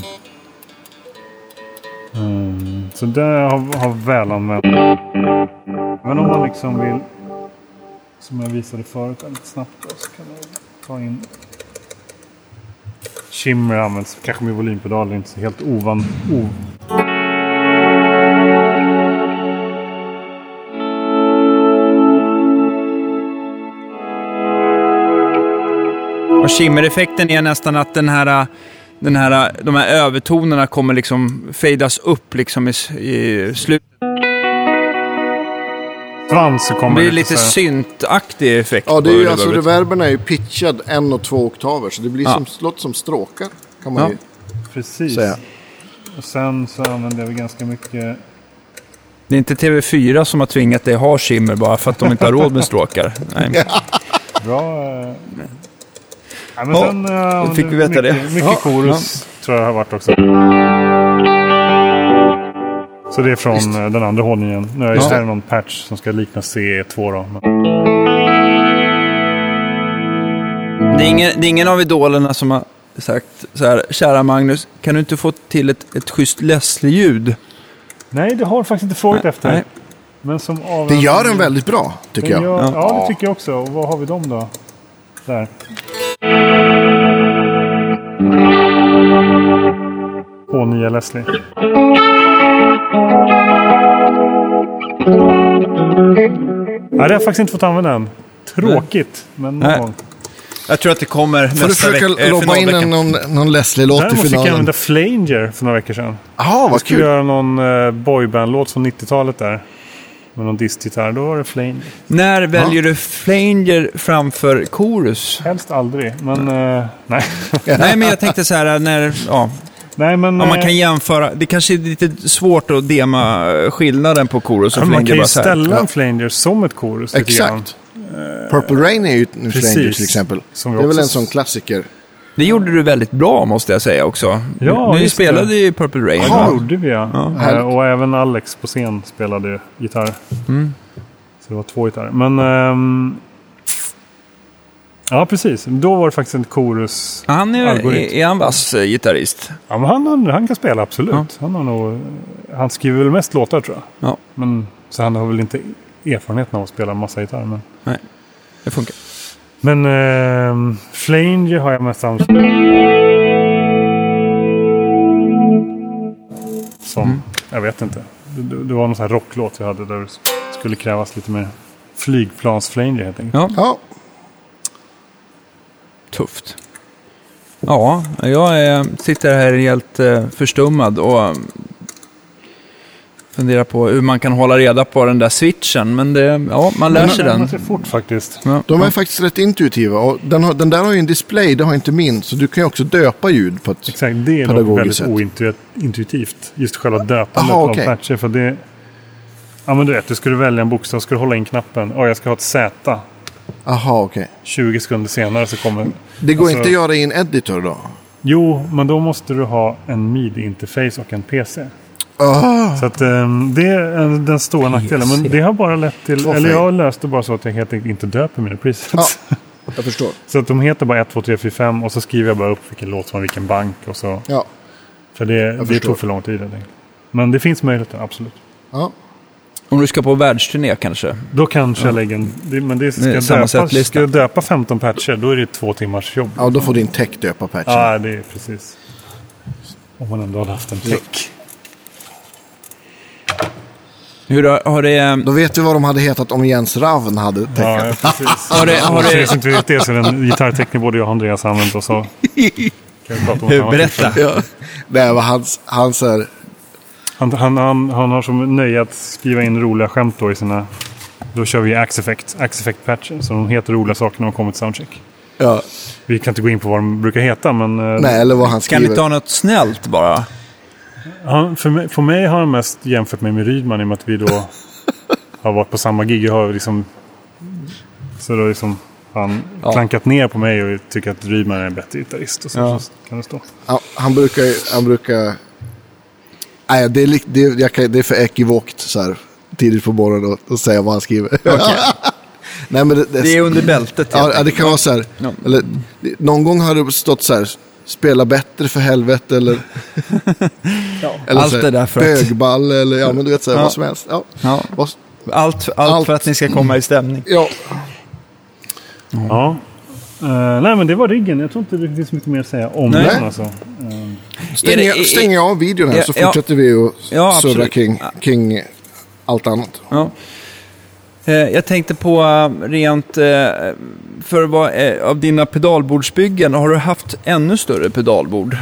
um, så det har, har väl använt. Men om man liksom vill, som jag visade förut lite snabbt, då, så kan man ta in Shimmer används kanske med volympedaler, inte så helt ovan. O, Och shimmer-effekten är nästan att den här, den här, de här övertonerna kommer liksom fejdas upp liksom i, i slutet svans så Det kommer blir lite så här- syntaktig effekt. Ja, det är på ju alltså reverbet. reverberna är ju pitchad en och två oktaver. Så det blir Ja. som, låter som stråkar. Kan man Ja. ju Precis. säga. Och sen så använder vi ganska mycket Det är inte TV4 som har tvingat dig ha skimmer bara för att de inte har råd med stråkar. Nej. Bra. eh. Ja, men Ja, sen, eh, då fick vi veta mycket, det. Mycket Ja, tror jag har varit också. Så det är från Visst. eh, den andra hållningen. Nu är Just det här någon patch som ska likna CE2 då. Det, är ingen, det är ingen av idolerna som har sagt så här, kära Magnus, kan du inte få till ett, ett schysst Leslie-ljud? nej, det har faktiskt inte frågat Nej, efter. nej. Men som av Det gör den väldigt bra, tycker jag. Gör, ja. Ja. det tycker jag också. Och vad har vi dem då? Där. H9 Leslie. Nej, det har jag faktiskt inte fått använda än. Tråkigt, men någon Nej. gång. Jag tror att det kommer Får du nästa försöka veck- eh, lobba in en, någon, någon Leslie-låt i Däremot fick jag finalen? använda Flanger för några veckor sedan. Jaha, Jag vad skulle kul. göra någon uh, boyband-låt från 90-talet där. Med någon distgitarr. Då var det Flanger. När väljer du flanger framför chorus? Helst aldrig, men eh, nej. Nej, men jag tänkte så här när, ja, nej men, om man eh, kan jämföra. Det kanske är lite svårt att dema eh, skillnaden på chorus och Ja, man flanger. kan ju bara så här. ställa Ja. en flanger som ett chorus. Exakt. Purple Rain är ju en. Flanger till exempel. Det är väl en sån klassiker. Det gjorde du väldigt bra måste jag säga också. Ja, Ni spelade det. ju Purple Rain. Ja, va? det gjorde vi ja. Eh, Härligt. och även Alex på scen spelade gitarr. Mm. Så det var två gitarrer. Men... ehm, ja, precis. Då var det faktiskt en chorus. Han är, är, är han vass eh, gitarrist? Ja, men han, han, han kan spela absolut. Ja. Han, har nog, han skriver väl mest låtar tror jag. Ja. Men, så han har väl inte erfarenheten av att spela en massa gitarr. Men, Det funkar. men ehm, Flanger har jag mest använt. Som, Mm. jag vet inte. Det, det var någon sån här rocklåt jag hade där det skulle krävas lite mer flygplans-Flanger helt enkelt. Ja, Ja, tufft. Ja, jag sitter här helt eh, förstummad och eh, funderar på hur man kan hålla reda på den där switchen. Men det, ja, man lär sig den. den. fort faktiskt. Ja. de är faktiskt rätt intuitiva. Och den, har, den där har ju en display, det har inte min. Så du kan ju också döpa ljud på ett... Exakt, det är Pedagogiskt väldigt sätt. ointuitivt. Just själva döpandet Aha, av okej. patcher. För det, ja men du vet, du skulle välja en bokstav, skulle hålla in knappen. Ja, jag ska ha ett Z. Aha, okej. 20 sekunder senare så kommer... Det går Alltså- inte att göra i en editor då? Jo, men då måste du ha en MIDI-interface och en PC. Ah, Så att, ehm, det är en- den stora nackdelen. Men det har bara lett till... Vad Eller jag har löst det bara så att jag helt enkelt inte döper mina presets. Ja. jag förstår. Så att de heter bara 1, 2, 3, 4, 5 och så skriver jag bara upp vilken låt från vilken bank. Och så, Ja. för det, det förstår. tog för lång tid. Men det finns möjligheter, absolut. ja. Om du ska på världsturné kanske. Då kanske jag lägger en... Men det ska, samma setlista. ska jag döpa 15 patcher då är det två timmars jobb. Ja, då får din tech döpa patchen. Ja, det är precis. Om man ändå hade haft en tech. Hur har, har det... eh, Då vet du vad de hade hetat om Jens Ravn hade Ja, tecknat. ja, precis. Har det- har det- inte vet det så är det en gitarrtekniker både jag och Andreas använt. Och så kan vi prata om ett annat Berätta. Ja. Det var hans, hans här, Han, han, han, han har som nöje att skriva in roliga skämt då i sina... Då kör vi Axe Effect, Axe Effect patchen. Så de heter roliga saker när de kommer till soundcheck. ja, Vi kan inte gå in på vad de brukar heta men... eh, nej, eller vad han Kan skriver. ni ta något snällt bara? Han, för, mig, för mig har han mest jämfört mig med Rydman i och med att vi då har varit på samma gig. Jag har liksom, så då liksom han Ja. klankat ner på mig och tycker att Rydman är en bättre gitarrist. Och så, Ja. så kan det stå. Han, han brukar... Han brukar nej, det är, det, jag kan, det är för ekivokt så här tidigt på morgonen att- att säga vad han skriver. nej, men det, det, Det är under bältet. ja, ja, det kan vara så här. Ja. Eller, någon gång har det stått så här. Spela bättre för helvete eller... eller Allt så här, det där för att- Bögball eller ja, men du vet så här, Ja. vad som helst. Ja. Ja. Vad, Allt, allt, Allt. för att ni ska komma i stämning. ja. Ja. Eh, nej men det var riggen. Jag tror inte det finns mycket mer att säga om Nej. den. Alltså. Eh, Stänger, Är det- stänger jag av videon här Ja, så ja. fortsätter vi att Ja, surra kring, kring allt annat. Ja. Eh, Jag tänkte på eh, rent, eh, för vad, av dina pedalbordsbyggen, har du haft ännu större pedalbord?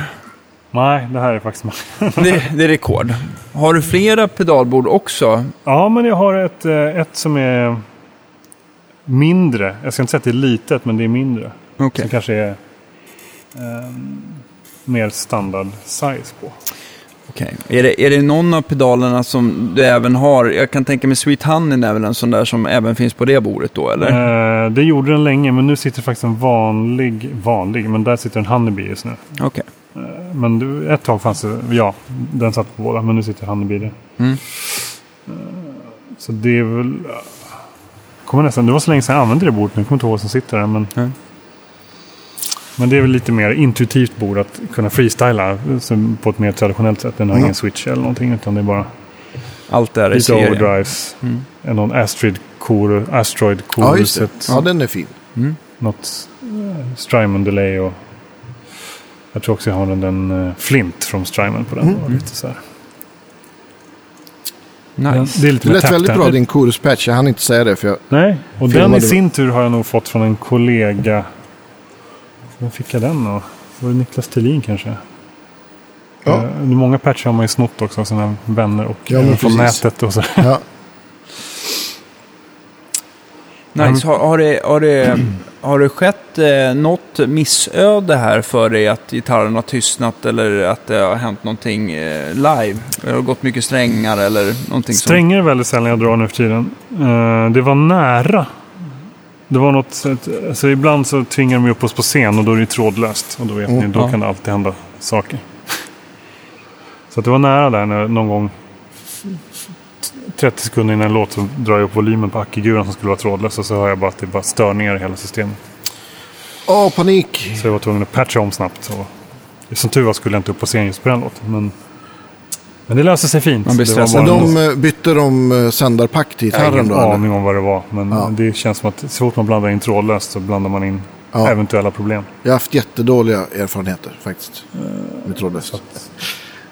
nej, det här är faktiskt... Det, det är rekord. Har du flera pedalbord också? ja, men jag har ett, ett som är mindre. Jag ska inte säga att det är litet, men det är mindre. Okej. Som kanske är ehm, mer standard size på. Okej. Är, det, är det någon av pedalerna som du även har? Jag kan tänka mig Sweet Honey är väl en sån där som även finns på det bordet då, eller? Eh, det gjorde den länge, men nu sitter faktiskt en vanlig, vanlig, men där sitter en Honeybee just nu. Okej. Men du, ett tag fanns det, ja, den satt på båda, men nu sitter Honeybee där. Mm. Eh, Så det är väl... Kommer nästan, det var så länge sedan jag använde det bordet nu, jag kommer inte ihåg vad som sitter där. Men, Mm. Men det är väl lite mer intuitivt bord att kunna freestyla på ett mer traditionellt sätt. Den har Mm. ingen switch eller någonting, utan det är bara Allt där i lite serien. overdrives. Mm. En Någon Astrid Core, Asteroid Ja, just det. Core-set. Ja, den är fin. Mm. Något eh, Strymon delay och jag tror också jag har den, den eh, Flint från Strymon på den. Mm. Lite så här. Nice. Det är lite Det lät väldigt bra din chorus patch. Jag hann inte säga det för jag... Nej, och den i sin tur har jag nog fått från en kollega. Vem fick jag den då? Var det Niklas Thelin kanske? Ja. Eh, många patcher har man ju snott också av sina vänner och Ja, från precis. nätet. Och så. Ja. Nice. Har, har, det, har, det, har det skett eh, något missöde här för dig att gitarren har tystnat eller att det har hänt någonting eh, live? Det har gått mycket strängar eller någonting Strängar är väldigt sällan jag drar nu för tiden. Eh, det var nära. Det var något, alltså ibland så tvingar de upp oss på scen och då är det trådlöst. Och då vet Mm, ni, då ja. kan det alltid hända saker. Så att det var nära där när någon gång 30 sekunder innan en låt så drar jag upp volymen på ackiguran som skulle vara trådlös och så hör jag bara att det är bara störningar i hela systemet. Åh, panik! Så jag var tvungen att patcha om snabbt. Och som tur var skulle jag inte upp på scen just på den låten. Men, men det löste sig fint. Man blir det Men en- de eh, bytte de eh, sändarpack till jag har gitarren ingen då? aning om vad det var. Men Ja. det känns som att så fort man blandar in trådlöst så blandar man in Ja. eventuella problem. Jag har haft jättedåliga erfarenheter faktiskt. Med trådlöst.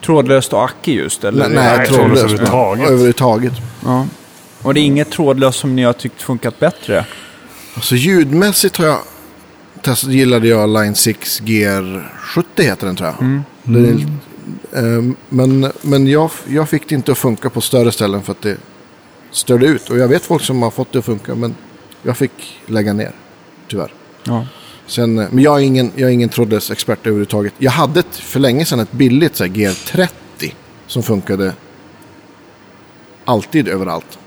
Trådlöst och Acki just? Eller? Nej, nej, nej, trådlöst. trådlöst överhuvudtaget. Överhuvudtaget. Ja. Och det är inget trådlöst som ni har tyckt funkat bättre? Alltså ljudmässigt har jag testat, gillade jag Line 6 GR70 heter den tror jag. Mm. Det är, eh, men men jag, jag fick det inte att funka på större ställen för att det störde ut. Och jag vet folk som har fått det att funka men jag fick lägga ner. Tyvärr. Ja. Sen, eh, men jag är ingen, jag är ingen trådlös expert överhuvudtaget. Jag hade ett, för länge sedan ett billigt så här, GR30 som funkade alltid överallt.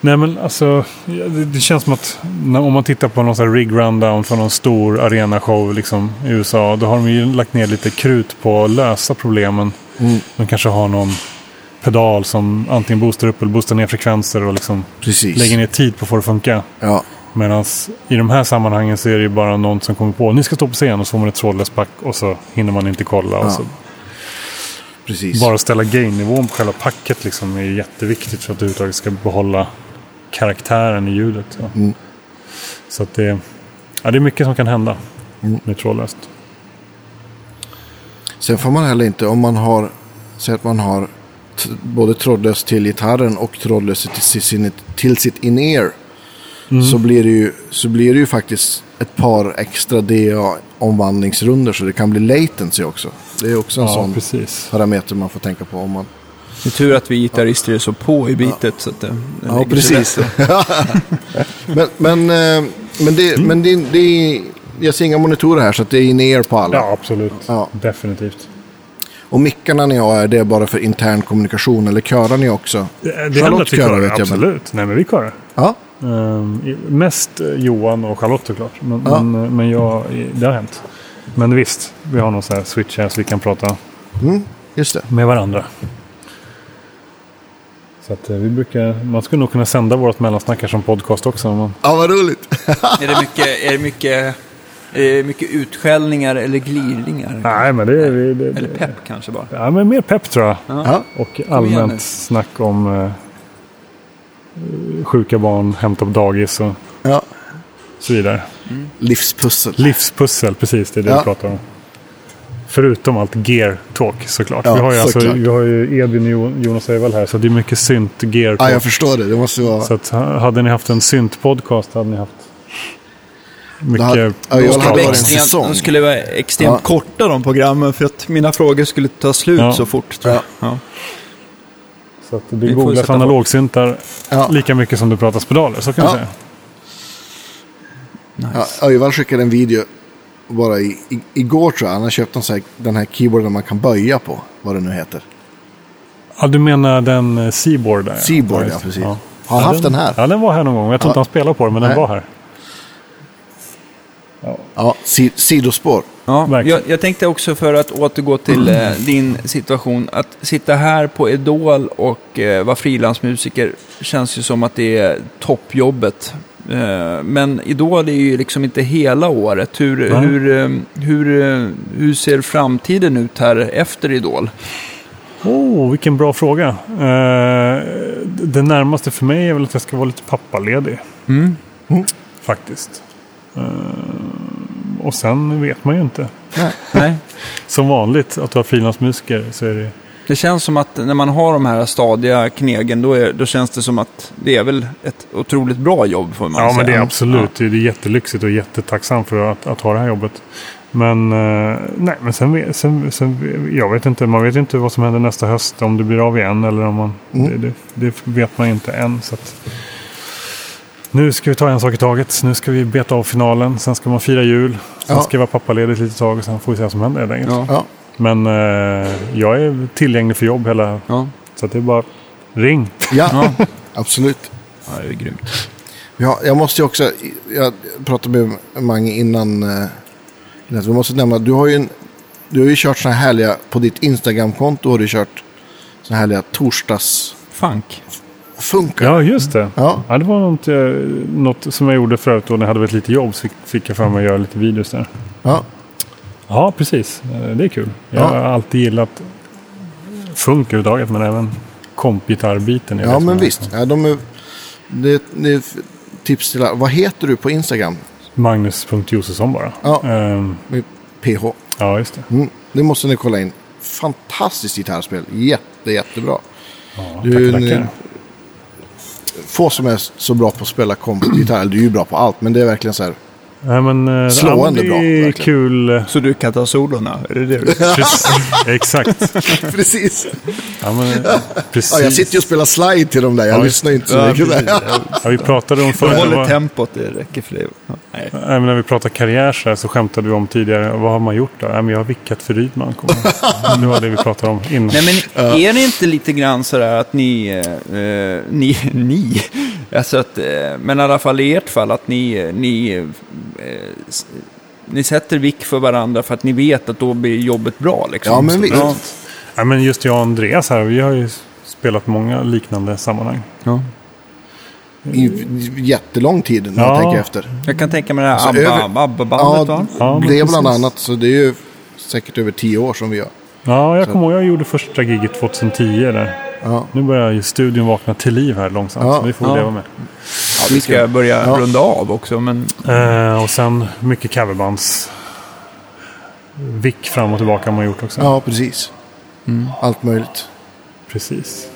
Nej men alltså, det, det känns som att när, om man tittar på någon sån här rig rundown för någon stor arenashow liksom, i USA. Då har de ju lagt ner lite krut på att lösa problemen. Mm. De kanske har någon pedal som antingen boostar upp eller boostar ner frekvenser och liksom Precis. lägger ner tid på att få det att funka. Ja, Medan i de här sammanhangen så är det ju bara någon som kommer på ni ska stå på scen och så får man ett trådlöst pack och så hinner man inte kolla. Ja, Och så precis. bara ställa gain-nivån på själva packet liksom är jätteviktigt för att du överhuvudtaget ska behålla karaktären i ljudet. Ja. Mm. Så att det, ja, det är mycket som kan hända Mm. med trådlöst. Sen får man heller inte, om man har, säg att man har både trådlöst till gitarren och trådlöst till, sin, till sitt in-ear. Mm. Så, blir det ju, så blir det ju faktiskt ett par extra DA-omvandlingsrunder så det kan bli latency också. Det är också en Ja, sån precis. parameter man får tänka på om man... Det är tur att vi gitarrister är så på i bitet så att det, det Ja, precis. Men, men, eh, men, det, Mm. men det, det är, jag ser inga monitorer här så att det är in-ear på alla. Ja, absolut. Ja. Definitivt. Och mickarna ni har, är det bara för intern kommunikation eller körar ni också? Det, det Charlotte händer att vi körar, jag, men- absolut. Nej, men vi körar. Ja, I- mest Johan och Charlotte såklart. Men, Ja. men, eh, men jag, det har hänt. Men visst, vi har någon sån här switch här så vi kan prata mm, just det. med varandra. Så att eh, vi brukar, man skulle nog kunna sända vårt mellansnack som podcast också. Man, Ja, vad roligt. Är det mycket, är det mycket, är det mycket utskällningar eller glidningar? nej, men det är... Det, det, Eller pepp kanske bara? Ja, men mer pepp tror jag. Ja, Och allmänt snack om eh, sjuka barn, hämta på dagis och ja. så vidare. Livspussel. Livspussel, precis det är det Ja. vi pratar om. Förutom allt gear talk såklart. Ja, vi, har ju alltså, såklart. vi har ju Edvin och Jo- Jonas Öhvall här så det är mycket synt gear Ja, talk. jag förstår det. Det måste vara... Så att, ha- hade ni haft en synt podcast hade ni haft mycket hade- ja, jag De hade extremt, de skulle vara extremt Ja. korta de programmen för att mina frågor skulle ta slut Ja. så fort. Ja. Så att googlas sätta analogsyntar Ja. lika mycket som det pratas pedaler. Så kan Ja. man säga. Ja, Öjvall skickade en video bara i, i, igår tror jag. Han har köpt en här, den här keyboarden man kan böja på. Vad det nu heter. Ja, du menar den eh, Seaboard där? Seaboard, ja, precis. Har han haft den här? Ja, den var här någon gång. Jag tror inte Ja. han spelade på den, men Nej. den var här. Ja, si, sidospår. Ja, jag, jag tänkte också för att återgå till eh, din situation. Att sitta här på Idol och eh, vara frilansmusiker känns ju som att det är toppjobbet. Eh, men Idol är ju liksom inte hela året. Hur, Nej. hur, eh, hur, eh, hur ser framtiden ut här efter Idol? Oh, vilken bra fråga. Eh, det närmaste för mig är väl att jag ska vara lite pappaledig. Mm. Faktiskt. Eh, och sen vet man ju inte. Nej. Som vanligt, att vara frilansmusiker så är det... Det känns som att när man har de här stadiga knegen, då, är, då känns det som att det är väl ett otroligt bra jobb får man Ja, säga. men det är absolut. Det är jättelyxigt och jättetacksam för att, att ha det här jobbet. Men, eh, nej, men sen, vet- sen, sen, jag vet inte. Man vet inte vad som händer nästa höst. Om det blir av igen eller om man... Mm. Det, det, det vet man inte än. Så att, nu ska vi ta en sak i taget. Nu ska vi beta av finalen. Sen ska man fira jul. Sen Ja. ska jag vara pappaledig ett litet tag. Och sen får vi se vad som händer helt enkelt. Ja. Ja, Men eh, jag är tillgänglig för jobb hela... Ja. Så att det är bara ring. ja, Ja. absolut. ja, det är grymt. Ja, jag måste ju också, jag pratade med Mange innan, eh, innan vi måste nämna, du har ju, en, du har ju kört här härliga, på ditt Instagram-konto har du kört här härliga torsdagsfunkar. Funk. Ja, just det. Ja. Ja, det var något, eh, något som jag gjorde förut då när jag hade väldigt lite jobb. Så fick, jag för mig att göra lite videos där. Ja, Ja, precis. Eh, Det är kul. Jag Ja. har alltid gillat funk överhuvudtaget, men även kompgitarrbiten. ja men visst. Ja, de är, det, det är tips till alla. Vad heter du på Instagram? Magnus.Josefsson bara. Ja. Ehm, Med PH. ja, just det. Mm, det måste ni kolla in. Fantastiskt gitarrspel. Jätte, jättebra. Ja, Du, tackar, tackar. Få som är så bra på att spela kompgitarr. Du är ju bra på allt, men det är verkligen så här. Nej, men, eh, Slående bra, verkligen. kul. Så du kan ta solorna? Är det det du... Exakt. Precis. Ja, men, precis. Ja, jag sitter ju och spelar slide till dem där. Jag Ja, lyssnar inte så Ja, mycket. där. Ja, vi pratade om Du förut. håller vad- tempot, det räcker för dig. Ja. Nej. Nej, men när vi pratade karriär så, här, så skämtade vi om tidigare. Vad har man gjort då? Nej, men jag har vickat för Rydman. Det var det vi pratade om innan. Nej, men är det inte lite grann sådär att ni, eh, eh, ni, ni, alltså att, eh, men i alla fall i ert fall, att ni, eh, ni, ni sätter vick för varandra för att ni vet att då blir jobbet bra liksom. Ja, men Så- visst. Ja. Ja, men just jag och Andreas här, vi har ju spelat många liknande sammanhang. Ja. I jättelång tid när Ja. jag tänker efter. Jag kan tänka mig det här Så ABBA, över- ABBA-bandet va? Ja, men det är bland annat. Så det är ju säkert över tio år som vi gör. Ja, jag kommer ihåg jag gjorde första giget 2010 där. Ja. Nu börjar ju studion vakna till liv här långsamt. Ja. så vi får Ja. leva med. Vi ska börja Ja. runda av också, men Eh, och sen mycket coverbands. Vick fram och tillbaka har man gjort också. Ja, precis. Allt möjligt. Precis.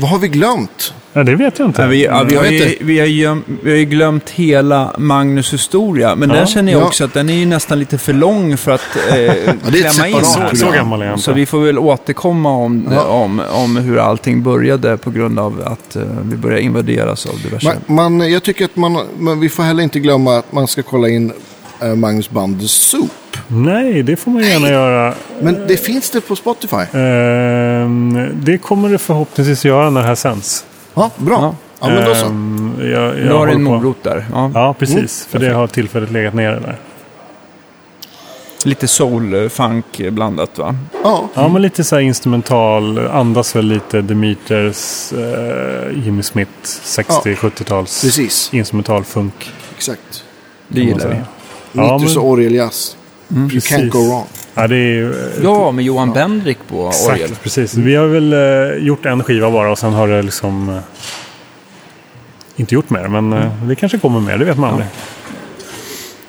Vad har vi glömt? Ja, det vet jag inte. Ja, vi, ja, vi, har ju, vi, har ju, vi har ju glömt hela Magnus historia, men Ja. den känner jag Ja. också att den är ju nästan lite för lång för att eh, klämma in så, så gammal är Så vi får väl återkomma om, Ja. om, om hur allting började på grund av att eh, vi började invaderas av diverse... Man, man, jag tycker att man, men vi får heller inte glömma att man ska kolla in Magnus band Soup. Nej, det får man gärna göra. Men det finns det på Spotify. Ehm, det kommer det förhoppningsvis göra när det här sänds. Ja, bra. Ja. Ja, men då så. Ehm, jag, jag har du håller en morot där. Ja. Ja, precis. Mm, för det har tillfälligt legat nere där. Lite soul-funk blandat va? Ja, Ja, men lite så här instrumental. Andas väl lite Demeters, eh, Jimmy Smith, 60-70-tals precis. instrumental funk. Exakt. Det gillar vi. Ja, Nitrus men- och orgeljazz. You Precis. can't go wrong. Ja, det är ju... eh, Ja, med Johan Bendrik på orgel. Exakt, precis. Vi har väl eh, gjort en skiva bara och sen har det liksom... Eh, inte gjort mer, men eh, det kanske kommer mer. Det vet man aldrig.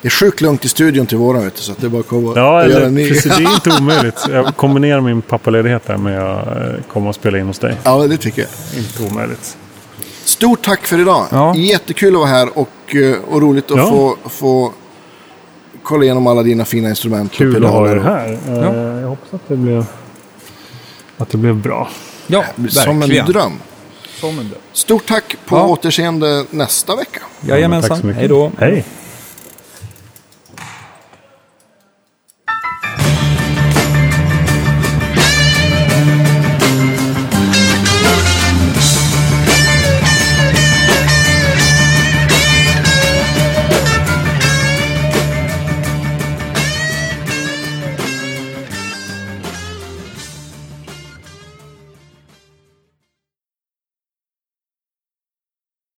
Det är sjukt lugnt i studion till våren, vet du, så att det är bara att komma Ja, och göra eller, en ny. precis. Det är inte omöjligt. Jag kombinerar min pappaledighet där med att eh, komma och spela in hos dig. Ja, det tycker jag. Inte omöjligt. Stort tack för idag. Ja. Jättekul att vara här och, eh, och roligt att Ja. få, få kolla igenom alla dina fina instrument. och Kul att ha och- här. Eh, Jag hoppas att det blev, att det blev bra. Ja, Som verkligen. en dröm. Som en dröm. Stort tack på Ja. återseende nästa vecka. Tack Jajamensan. så mycket. Hej då. Hej.